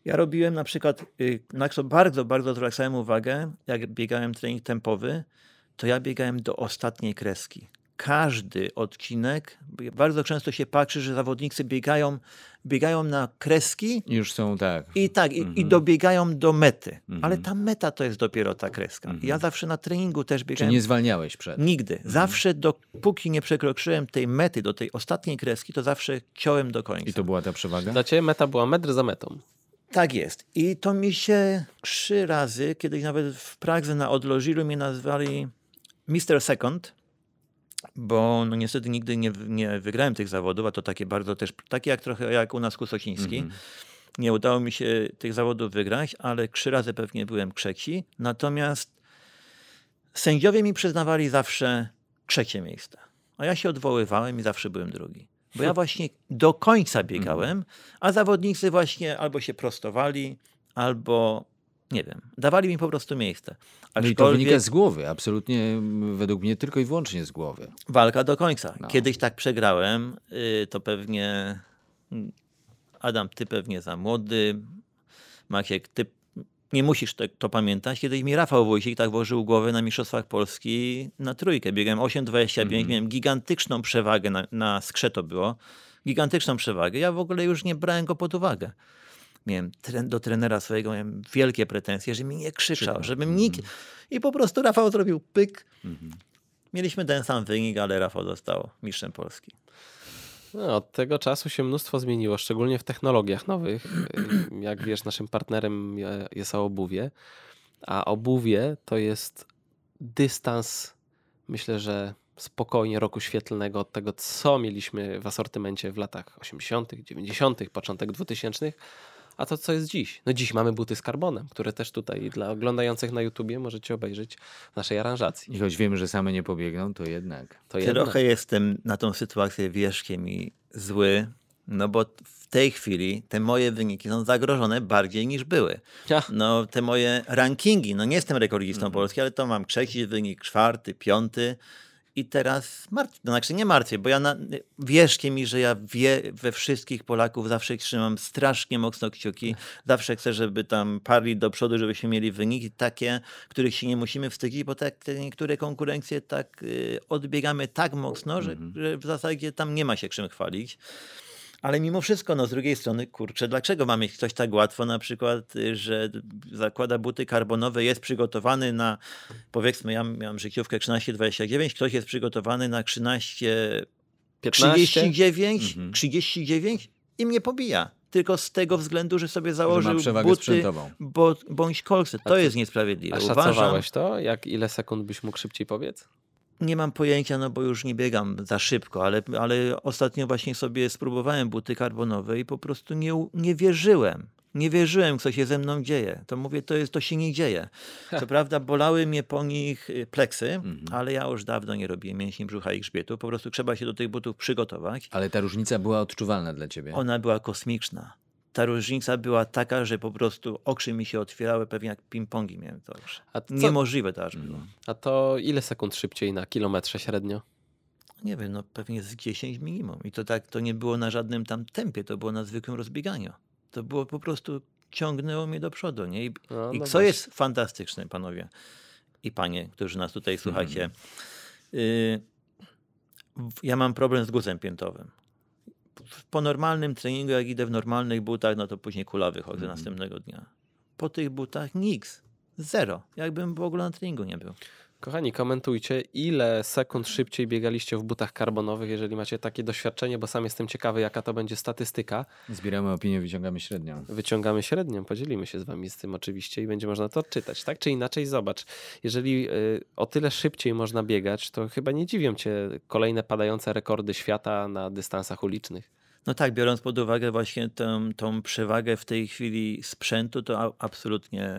Ja robiłem na przykład, yy, na co bardzo, bardzo zwracałem uwagę, jak biegałem trening tempowy, to ja biegałem do ostatniej kreski. Każdy odcinek, bardzo często się patrzy, że zawodnicy biegają, biegają na kreski, Już są tak. i tak, i, Mhm. i dobiegają do mety. Ale ta meta to jest dopiero ta kreska. Mhm. Ja zawsze na treningu też Czy biegałem. nie zwalniałeś przed? Nigdy. Mhm. Zawsze dopóki nie przekroczyłem tej mety, do tej ostatniej kreski, to zawsze ciąłem do końca. I to była ta przewaga? Dla ciebie meta była metr za metą. Tak jest. I to mi się trzy razy, kiedyś nawet w Pradze na odlożiru mnie nazwali Mr. Second, bo no niestety nigdy nie, nie wygrałem tych zawodów, a to takie bardzo też, takie jak trochę jak u nas Kusociński. Mhm. Nie udało mi się tych zawodów wygrać, ale trzy razy pewnie byłem trzeci. Natomiast sędziowie mi przyznawali zawsze trzecie miejsce. A ja się odwoływałem i zawsze byłem drugi. Bo ja właśnie do końca biegałem, a zawodnicy właśnie albo się prostowali, albo nie wiem, dawali mi po prostu miejsce. No i to wynika z głowy, absolutnie według mnie tylko i wyłącznie z głowy. walka do końca. No. Kiedyś tak przegrałem, y, to pewnie mm, Adam, ty pewnie za młody, Maciek, ty nie musisz te, to pamiętać. Kiedyś mi Rafał Wójcik tak włożył głowę na Mistrzostwach Polski na trójkę. Biegłem 8,25, Mhm. miałem gigantyczną przewagę, na, na skrze to było, gigantyczną przewagę. Ja w ogóle już nie brałem go pod uwagę. Miałem tren, do trenera swojego miałem wielkie pretensje, że mi nie krzyczał, żebym nikt... Mhm. I po prostu Rafał zrobił pyk. Mieliśmy ten sam wynik, ale Rafał został mistrzem Polski. No, od tego czasu się mnóstwo zmieniło, szczególnie w technologiach nowych. Jak wiesz, naszym partnerem je- jest obuwie, a obuwie to jest dystans, myślę, że spokojnie roku świetlnego od tego, co mieliśmy w asortymencie w latach 80., 90., początek 2000. A to co jest dziś? No dziś mamy buty z karbonem, które też tutaj dla oglądających na YouTubie możecie obejrzeć w naszej aranżacji. I choć wiemy, że same nie pobiegną, to jednak. To. Trochę jestem na tą sytuację wierzchiem i zły, no bo w tej chwili te moje wyniki są zagrożone bardziej niż były. No te moje rankingi, no nie jestem rekordzistą Mhm. Polski, ale to mam trzeci wynik, czwarty, piąty i teraz martwię, to znaczy nie martwię, bo ja na, wierzcie mi, że ja wie, we wszystkich Polaków zawsze trzymam strasznie mocno kciuki, zawsze chcę, żeby tam parli do przodu, żebyśmy mieli wyniki takie, których się nie musimy wstydzić, bo tak te niektóre konkurencje tak y, odbiegamy tak mocno, że, że w zasadzie tam nie ma się czym chwalić. Ale mimo wszystko, no z drugiej strony, kurczę, dlaczego ma mieć ktoś tak łatwo, na przykład, y, że zakłada buty karbonowe, jest przygotowany na, powiedzmy, ja miałem życiówkę 13-29, ktoś jest przygotowany na 13 15? 39, Mhm. 39 i mnie pobija. Tylko z tego względu, że sobie założył przewagę buty sprzętową. bo, bądź kolce. To jest niesprawiedliwe. A Uważam, szacowałeś to? Jak ile sekund byś mógł szybciej powiedz? Nie mam pojęcia, no bo już nie biegam za szybko, ale, ale ostatnio właśnie sobie spróbowałem buty karbonowe i po prostu nie, nie wierzyłem. Nie wierzyłem, co się ze mną dzieje. To mówię, to, jest, to się nie dzieje. Co prawda bolały mnie po nich y, pleksy, ale ja już dawno nie robię mięśni brzucha i grzbietu. Po prostu trzeba się do tych butów przygotować. Ale ta różnica była odczuwalna dla ciebie. Ona była kosmiczna. Ta różnica była taka, że po prostu oczy mi się otwierały pewnie jak ping-pongi miałem to już. A co- Niemożliwe to aż było. A to ile sekund szybciej na kilometrze średnio? nie wiem, no pewnie z 10 minimum. I to tak, to nie było na żadnym tam tempie, to było na zwykłym rozbieganiu. To było po prostu, ciągnęło mnie do przodu, nie? I, No, i no co właśnie. jest fantastyczne, panowie i panie, którzy nas tutaj słuchacie. Y, w- ja mam problem z guzem piętowym. Po normalnym treningu, jak idę w normalnych butach, no to później kula wychodzę następnego dnia. Po tych butach nic. Zero. Jakbym w ogóle na treningu nie był. Kochani, komentujcie, ile sekund szybciej biegaliście w butach karbonowych, jeżeli macie takie doświadczenie, bo sam jestem ciekawy, jaka to będzie statystyka. Zbieramy opinię, wyciągamy średnią. Wyciągamy średnią, podzielimy się z wami z tym oczywiście i będzie można to odczytać. Tak czy inaczej, zobacz, jeżeli y, o tyle szybciej można biegać, to chyba nie dziwią cię kolejne padające rekordy świata na dystansach ulicznych. No tak, biorąc pod uwagę właśnie tą, tą przewagę w tej chwili sprzętu, to a, absolutnie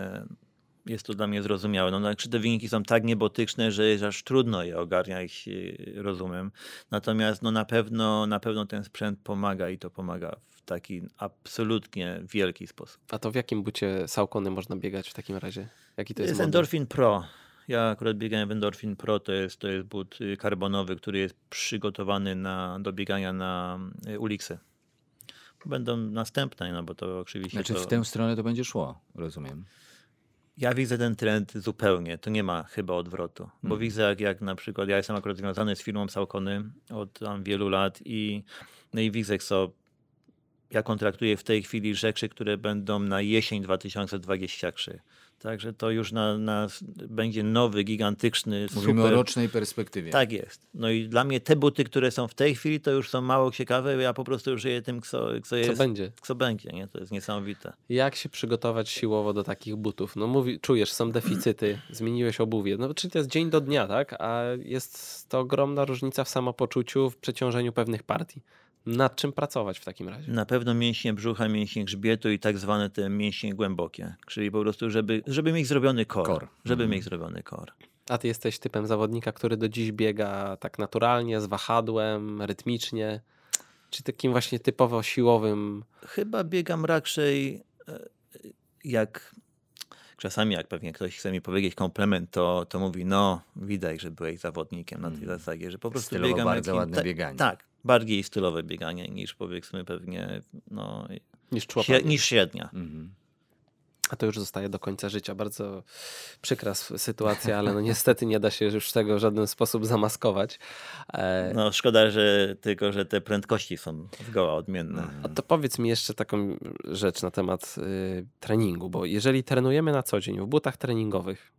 jest to dla mnie zrozumiałe. No, znaczy te wyniki są tak niebotyczne, że jest aż trudno je ogarniać y, rozumem. Natomiast no, na, pewno, na pewno ten sprzęt pomaga i to pomaga w taki absolutnie wielki sposób. A to w jakim bucie Saucony można biegać w takim razie? Jaki to jest, jest model? Endorphin Pro. Ja akurat biegałem w Endorphin Pro, to jest, to jest but y, karbonowy, który jest przygotowany na, do biegania na y, ulicy. Będą następne, no bo to oczywiście... Znaczy to... w tę stronę to będzie szło, rozumiem. Ja widzę ten trend zupełnie. To nie ma chyba odwrotu. Bo Mhm. widzę, jak, jak na przykład ja jestem akurat związany z firmą Saucony od tam wielu lat i, no i widzę, co ja kontraktuję w tej chwili rzeczy, które będą na jesień 2023. Także to już na, na, będzie nowy, gigantyczny, Mówimy super... o rocznej perspektywie. Tak jest. No i dla mnie te buty, które są w tej chwili, to już są mało ciekawe. Ja po prostu żyję tym, co, co Co jest. będzie? Co będzie, nie? To jest niesamowite. Jak się przygotować siłowo do takich butów? No mówi, czujesz, są deficyty, zmieniłeś obuwie. No czyli to jest dzień do dnia, tak? A jest to ogromna różnica w samopoczuciu, w przeciążeniu pewnych partii. Nad czym pracować w takim razie? Na pewno mięśnie brzucha, mięśnie grzbietu i tak zwane te mięśnie głębokie. Czyli po prostu, żeby, żeby mieć zrobiony kor. Kor. Żeby Mhm. mieć zrobiony kor. A ty jesteś typem zawodnika, który do dziś biega tak naturalnie, z wahadłem, rytmicznie? Czy takim właśnie typowo siłowym? Chyba biegam raczej e, jak czasami jak pewnie ktoś chce mi powiedzieć komplement, to, to mówi, no widać, że byłeś zawodnikiem na tej Mhm. zasadzie, że po prostu Stylowo biegam bardzo jakim- ładne ta- bieganie. Tak, bardziej stylowe bieganie niż powiedzmy pewnie no, Niż śre- człopanie? niż średnia. Mhm. A to już zostaje do końca życia. Bardzo przykra sytuacja, ale no niestety nie da się już tego w żaden sposób zamaskować. E, No szkoda, że tylko, że te prędkości są zgoła odmienne. A to powiedz mi jeszcze taką rzecz na temat y, treningu, bo jeżeli trenujemy na co dzień w butach treningowych,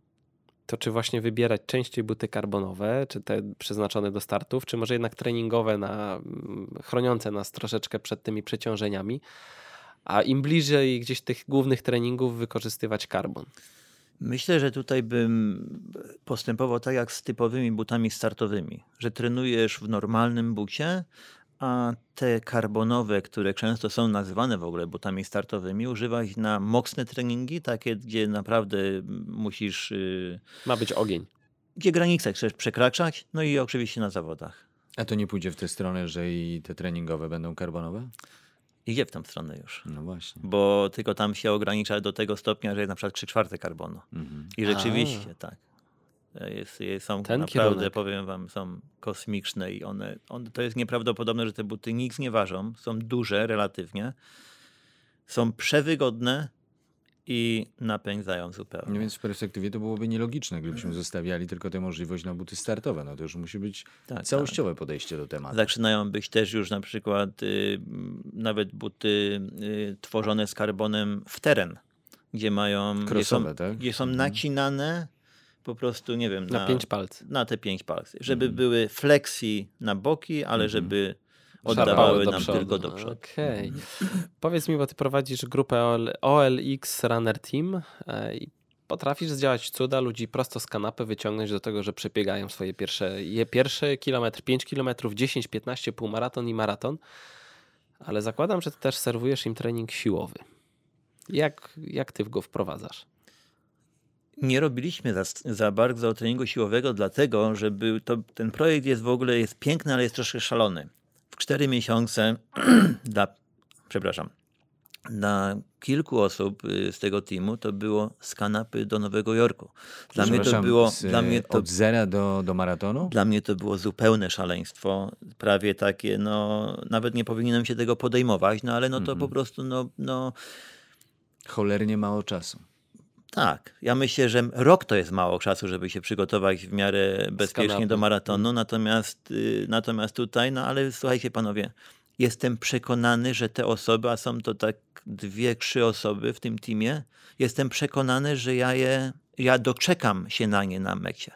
to czy właśnie wybierać częściej buty karbonowe, czy te przeznaczone do startów, czy może jednak treningowe, na, mm, chroniące nas troszeczkę przed tymi przeciążeniami, a im bliżej gdzieś tych głównych treningów wykorzystywać karbon. Myślę, że tutaj bym postępował tak jak z typowymi butami startowymi, że trenujesz w normalnym bucie, a te karbonowe, które często są nazywane w ogóle butami startowymi, używać na mocne treningi, takie, gdzie naprawdę musisz, yy, Ma być ogień. gdzie granice chcesz przekraczać, no i oczywiście na zawodach. A to nie pójdzie w tę stronę, że i te treningowe będą karbonowe? Idzie w tą stronę już. No właśnie. Bo tylko tam się ogranicza do tego stopnia, że jest na przykład 3 czwarte karbonu. Mhm. I rzeczywiście, tak. Jest, jest, są Ten naprawdę, kierunek. powiem wam, są kosmiczne i one, one, to jest nieprawdopodobne, że te buty nic nie ważą, są duże relatywnie, są przewygodne i napędzają No zupełnie. więc w perspektywie to byłoby nielogiczne, gdybyśmy zostawiali tylko tę możliwość na buty startowe. No to już musi być Tak, całościowe podejście do tematu. Zaczynają być też już na przykład y, nawet buty y, tworzone z karbonem w teren, gdzie mają, gdzie Crossowe, są, tak? gdzie są Mhm. nacinane po prostu, nie wiem, Na, pięć palców. na te pięć palców. Żeby Mhm. były flexi na boki, ale Mhm. żeby oddawały nam przodu. tylko do przodu. Okej. Powiedz mi, bo ty prowadzisz grupę OL, OLX Runner Team e, i potrafisz zdziałać cuda, ludzi prosto z kanapy wyciągnąć do tego, że przebiegają swoje pierwsze, je pierwszy kilometr, 5 kilometrów, 10, 15, półmaraton i maraton, ale zakładam, że ty też serwujesz im trening siłowy. Jak, jak ty go wprowadzasz? Nie robiliśmy za, za bardzo treningu siłowego, dlatego że był to, ten projekt jest w ogóle jest piękny, ale jest troszkę szalony. W cztery miesiące dla, przepraszam, dla kilku osób y, z tego teamu to było z kanapy do Nowego Jorku. Dla mnie to było, z, dla mnie to, od zera do, do maratonu? dla mnie to było zupełne szaleństwo. Prawie takie, no, nawet nie powinienem się tego podejmować, no ale no to po prostu, no, no, Cholernie mało czasu. Tak. Ja myślę, że rok to jest mało czasu, żeby się przygotować w miarę bezpiecznie do maratonu, natomiast, y, natomiast tutaj, no ale słuchajcie panowie, jestem przekonany, że te osoby, a są to tak dwie, trzy osoby w tym teamie, jestem przekonany, że ja je, ja doczekam się na nie na mecie.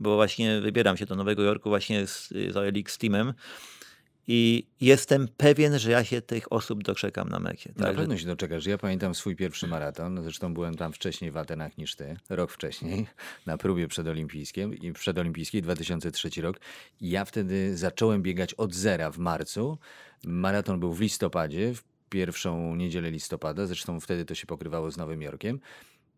Bo właśnie wybieram się do Nowego Jorku właśnie z, z OLX teamem i jestem pewien, że ja się tych osób doczekam na mecie. Na Także pewno się doczekasz. Ja pamiętam swój pierwszy maraton. Zresztą byłem tam wcześniej w Atenach niż ty, rok wcześniej, na próbie przedolimpijskiej, przedolimpijskiej 2003 rok. Ja wtedy zacząłem biegać od zera w marcu. Maraton był w listopadzie, w pierwszą niedzielę listopada. Zresztą wtedy to się pokrywało z Nowym Jorkiem.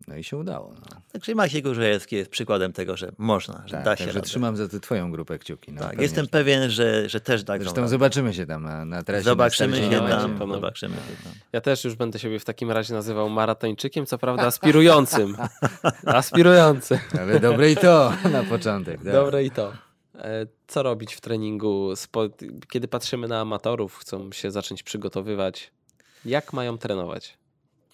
No i się udało. No. Także Maciej Górzejewski jest przykładem tego, że można, że Tak, da się także radę. trzymam za tę twoją grupę kciuki. No, Tak, pewnie, jestem pewien, że, że też tak Zresztą zobaczymy się tam na, na trasie. Zobaczymy na się tam. Zobaczymy się tam. Ja też już będę siebie w takim razie nazywał maratończykiem, co prawda aspirującym. Aspirującym. Ale dobre i to na początek. tak. Dobre i to. E, Co robić w treningu? Kiedy patrzymy na amatorów, chcą się zacząć przygotowywać, jak mają trenować?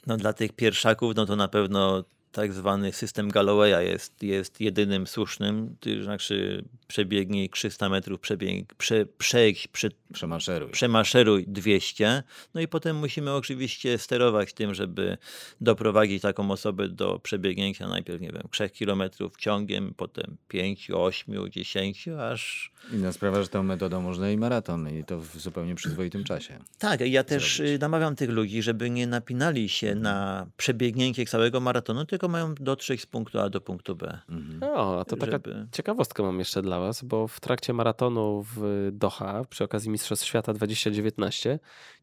No dla tych pierwszaków, no to na pewno tak zwany system Gallowaya jest, jest jedynym słusznym, to znaczy przebiegnij 300 metrów, przebieg, prze, przejdź, prze, Przemaszeruj. przemaszeruj 200, no i potem musimy oczywiście sterować tym, żeby doprowadzić taką osobę do przebiegnięcia najpierw, nie wiem, 3 kilometrów ciągiem, potem 5, 8, 10, aż Inna sprawa, że tą metodą można i maraton i to w zupełnie przyzwoitym czasie. Tak, ja też zrobić. y, namawiam tych ludzi, żeby nie napinali się na przebiegnięcie całego maratonu, tylko mają dotrzeć z punktu A do punktu B. O, a to taka Żeby- ciekawostka mam jeszcze dla Was, bo w trakcie maratonu w Doha, przy okazji Mistrzostw Świata 2019,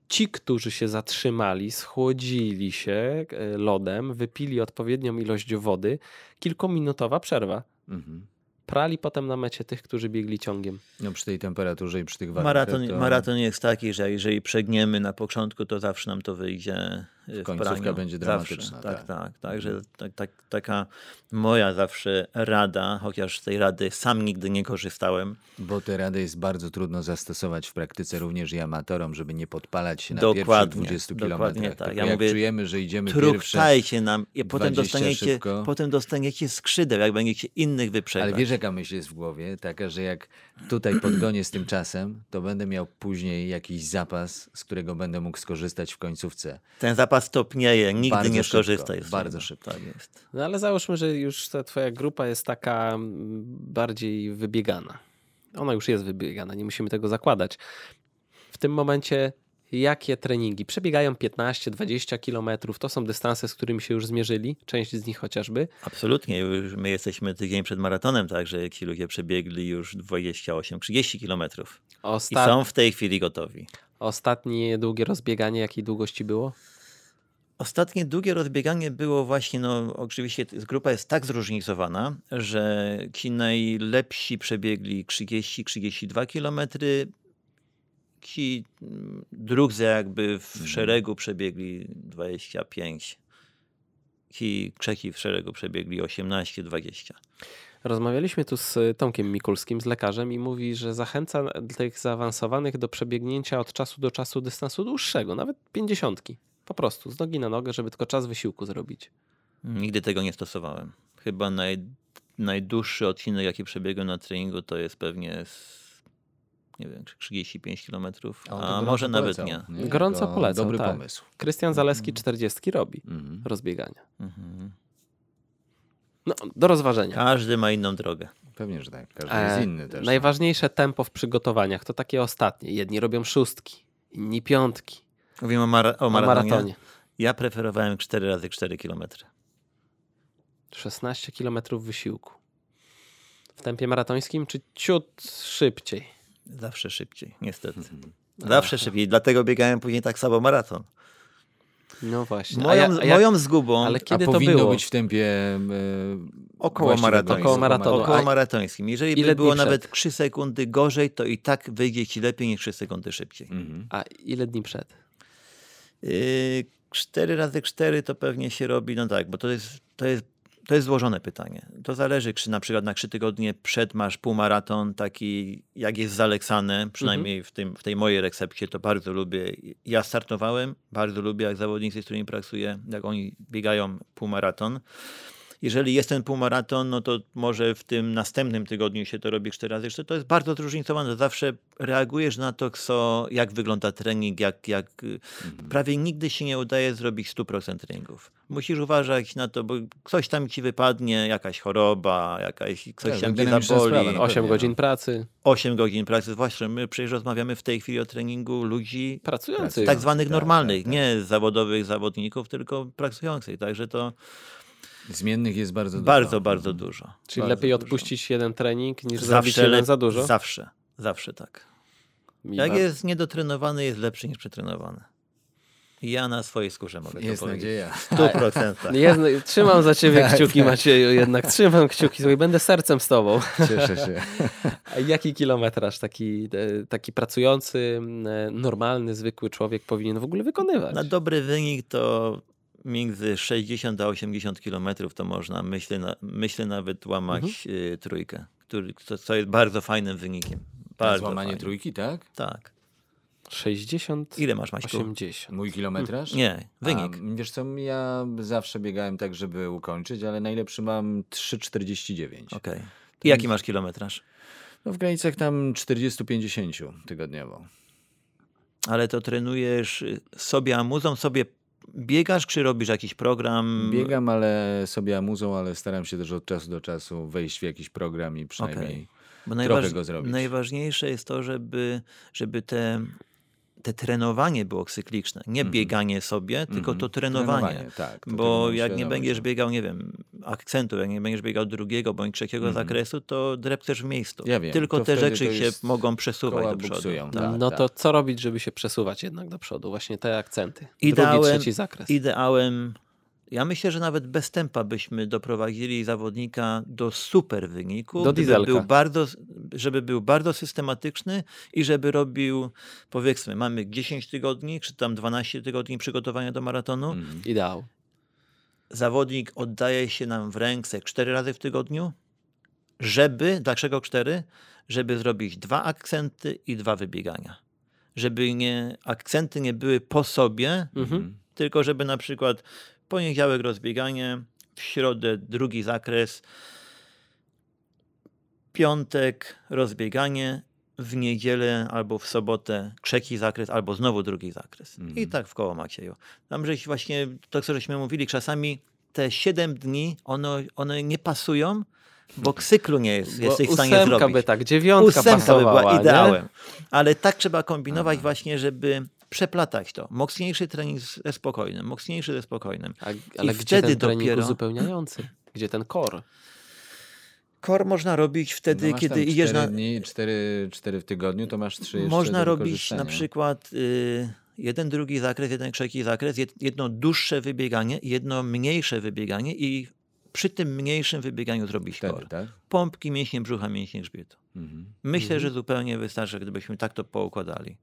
ci, którzy się zatrzymali, schłodzili się e, lodem, wypili odpowiednią ilość wody, kilkuminutowa przerwa. Mhm. Prali potem na mecie tych, którzy biegli ciągiem. No przy tej temperaturze i przy tych warunkach Maraton, to maraton jest taki, że jeżeli przegniemy na początku, to zawsze nam to wyjdzie Końcówka będzie Zawsze. dramatyczna, Tak, tak. tak. Także tak, tak, taka moja zawsze rada, chociaż z tej rady sam nigdy nie korzystałem. Bo te rady jest bardzo trudno zastosować w praktyce również i amatorom, żeby nie podpalać się na Dokładnie, pierwszych 20 dokładnie kilometrach. tak. Ja jak mówię, czujemy, że idziemy pierwsze... Nam i potem 20 dostaniecie, szybko. potem dostaniecie skrzydeł, jak będziecie innych wyprzedzać. Ale wiesz, jaka myśl jest w głowie? Taka, że jak tutaj podgonię z tym czasem, to będę miał później jakiś zapas, z którego będę mógł skorzystać w końcówce. Ten zapas topnieje, nigdy Bardzo nie szybko, skorzystaj z bardzo szybko. Tak jest. No ale załóżmy, że już ta twoja grupa jest taka mm, bardziej wybiegana. Ona już jest wybiegana, nie musimy tego zakładać. W tym momencie jakie treningi? Przebiegają 15-20 kilometrów, to są dystanse, z którymi się już zmierzyli, część z nich chociażby. Absolutnie. Już my jesteśmy tydzień przed maratonem, także ci ludzie przebiegli już 28-30 kilometrów. I Osta- są w tej chwili gotowi. Ostatnie długie rozbieganie, jakiej długości było? Ostatnie długie rozbieganie było właśnie, no oczywiście grupa jest tak zróżnicowana, że ci najlepsi przebiegli 30-32 kilometry, ci mm, drudzy jakby w szeregu przebiegli 25, ci trzeci w szeregu przebiegli 18-20. Rozmawialiśmy tu z Tomkiem Mikulskim, z lekarzem, i mówi, że zachęca tych zaawansowanych do przebiegnięcia od czasu do czasu dystansu dłuższego, nawet pięćdziesiątki. Po prostu, z nogi na nogę, żeby tylko czas wysiłku zrobić. Nigdy tego nie stosowałem. Chyba naj, najdłuższy odcinek, jaki przebiegłem na treningu, to jest pewnie z, nie wiem, 35 kilometrów, O, to a gorąco może nawet polecał, nie. Gorąco To polecam, Dobry tak. pomysł. Krystian Zaleski 40 robi Mhm. rozbiegania. Mhm. No, do rozważenia. Każdy ma inną drogę. Pewnie, że tak. Każdy E, jest inny też. no. Najważniejsze tempo w przygotowaniach to takie ostatnie. Jedni robią szóstki, inni piątki. Mówimy o, mara- o O maratonie. maratonie. Ja preferowałem 4 razy 4 kilometry. 16 km wysiłku. W tempie maratońskim czy ciut szybciej? Zawsze szybciej, niestety. Mhm. Zawsze szybciej. Dlatego biegałem później tak samo maraton. No właśnie. A Moją, ja- a jak- moją zgubą ale A kiedy to powinno było? być w tempie e, Około maratonu. Około maratonu. około A maratońskim. Jeżeli ile by było nawet 3 sekundy gorzej, to i tak wyjdzie ci lepiej niż 3 sekundy szybciej. Mhm. A ile dni przed? Yy, 4 razy 4 to pewnie się robi, no tak, bo to jest, to jest, to jest złożone pytanie. To zależy, czy na przykład na 3 tygodnie przed masz półmaraton taki, jak jest zaleksane, przynajmniej w, tym, w tej mojej recepcie, to bardzo lubię. Ja startowałem, bardzo lubię, jak zawodnicy, z którymi pracuję, jak oni biegają półmaraton. Jeżeli jest ten półmaraton, no to może w tym następnym tygodniu się to robi cztery razy jeszcze. To jest bardzo zróżnicowane. Zawsze reagujesz na to, co, jak wygląda trening, jak, jak prawie nigdy się nie udaje zrobić 100% treningów. Musisz uważać na to, bo coś tam ci wypadnie, jakaś choroba, jakaś, coś Tak, tam cię dynamiczna zaboli. sprawa, no. 8 pewnie, godzin no. pracy. 8 godzin pracy, zwłaszcza my przecież rozmawiamy w tej chwili o treningu ludzi Pracujących. tak zwanych tak, normalnych, tak, tak. nie zawodowych zawodników, tylko pracujących. Także to Zmiennych jest bardzo dużo. bardzo, bardzo dużo. Czyli Bardzo lepiej dużo. odpuścić jeden trening niż zrobić jeden za dużo. Zawsze, zawsze tak. I Jak wa- jest niedotrenowany, jest lepszy niż przetrenowany. Ja na swojej skórze mogę Jest to powiedzieć. nadzieja. W 100%. Jest, trzymam za ciebie kciuki, Macieju, jednak trzymam kciuki i będę sercem z tobą. Cieszę się. A jaki kilometraż taki, e, taki pracujący, e, normalny, zwykły człowiek powinien w ogóle wykonywać? Na dobry wynik to między 60 a 80 kilometrów to można, myślę, na, myślę nawet łamać Mhm. y, trójkę, który, co, co jest bardzo fajnym wynikiem. Bardzo Złamanie fajnym. trójki, tak? Tak. 60, Ile masz, Maćku? 80. Mój kilometraż? Nie, wynik. A, wiesz co, ja zawsze biegałem tak, żeby ukończyć, ale najlepszy mam 3,49. Okej. I jaki masz kilometraż? No w granicach tam 40-50 tygodniowo. Ale to trenujesz y, sobie amuzą, sobie biegasz, czy robisz jakiś program? Biegam, ale sobie amuzą, ale staram się też od czasu do czasu wejść w jakiś program i przynajmniej Bo trochę go zrobić. Najważniejsze jest to, żeby, żeby te, te trenowanie było cykliczne. Nie bieganie sobie, tylko to trenowanie. Mhm. Trenowanie, tak, to Bo trenowanie jak nie będziesz tak. biegał, nie wiem, akcentu, jak nie będziesz biegał drugiego bądź trzeciego zakresu, to drepczesz w miejscu. Ja wiem, Tylko to te rzeczy to się mogą przesuwać do przodu. buksują, Tak. tak. no to co robić, żeby się przesuwać jednak do przodu? Właśnie te akcenty. Drugi, Ideałem, trzeci zakres. ideałem, ja myślę, że nawet bez tempa byśmy doprowadzili zawodnika do super wyniku, Do dieselka. był bardzo, żeby był bardzo systematyczny i żeby robił, powiedzmy, mamy 10 tygodni, czy tam 12 tygodni przygotowania do maratonu. Mhm. Ideał. Zawodnik oddaje się nam w ręce 4 razy w tygodniu, żeby, dlaczego 4? Żeby zrobić dwa akcenty i dwa wybiegania. Żeby nie, akcenty nie były po sobie, Mhm. tylko żeby na przykład poniedziałek rozbieganie, w środę drugi zakres, piątek rozbieganie, w niedzielę albo w sobotę trzeci zakres, albo znowu drugi zakres. I Mhm. tak w koło Macieju. Tam żeś właśnie, to co żeśmy mówili, czasami te 7 dni, one, one nie pasują, bo cyklu nie jest, Bo jesteś w stanie zrobić. by tak, dziewiątka Ósemka by była nie? ideałem. Ale tak trzeba kombinować właśnie, żeby przeplatać to. Mocniejszy trening ze spokojnym, mocniejszy ze spokojnym. A, ale gdzie wtedy ten trening dopiero- uzupełniający? Gdzie ten core? Kor można robić wtedy, no kiedy idziesz na... dni, cztery, cztery w tygodniu, to masz trzy Można robić na przykład y, jeden drugi zakres, jeden trzeci zakres, jed- jedno dłuższe wybieganie, jedno mniejsze wybieganie i przy tym mniejszym wybieganiu zrobić Wtedy, kor. tak? Pompki, mięśnie brzucha, mięśnie grzbietu. Mhm. Myślę, że zupełnie wystarczy, gdybyśmy tak to poukładali.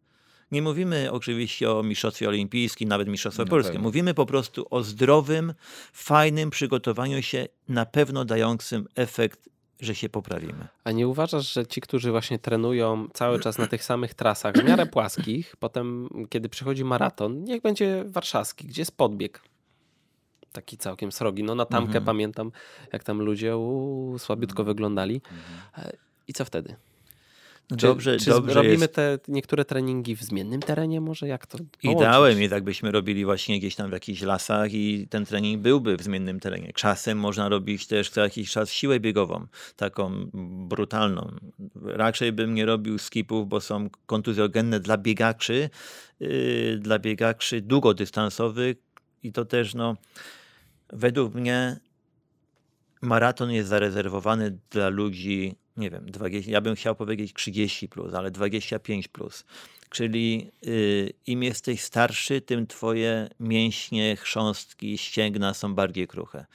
Nie mówimy oczywiście o mistrzostwie olimpijskim, nawet mistrzostwie No polskim. Mówimy po prostu o zdrowym, fajnym przygotowaniu się, na pewno dającym efekt, że się poprawimy. A nie uważasz, że ci, którzy właśnie trenują cały czas na tych samych trasach, w miarę płaskich, potem kiedy przychodzi maraton, niech będzie warszawski, gdzie jest podbieg, taki całkiem srogi. No na tamkę Mhm. pamiętam, jak tam ludzie u, słabiutko wyglądali. Mhm. E, I co wtedy? Czy, dobrze, czy dobrze robimy jest. te niektóre treningi w zmiennym terenie może? Jak to połączyć? Ideałem jest, jakbyśmy robili właśnie gdzieś tam w jakichś lasach i ten trening byłby w zmiennym terenie. Czasem można robić też co jakiś czas siłę biegową, taką brutalną. Raczej bym nie robił skipów, bo są kontuzjogenne dla biegaczy, yy, dla biegaczy długodystansowych i to też no, według mnie maraton jest zarezerwowany dla ludzi, nie wiem, 20, ja bym chciał powiedzieć 30 plus, ale 25 plus. Czyli y, im jesteś starszy, tym twoje mięśnie, chrząstki, ścięgna są bardziej kruche.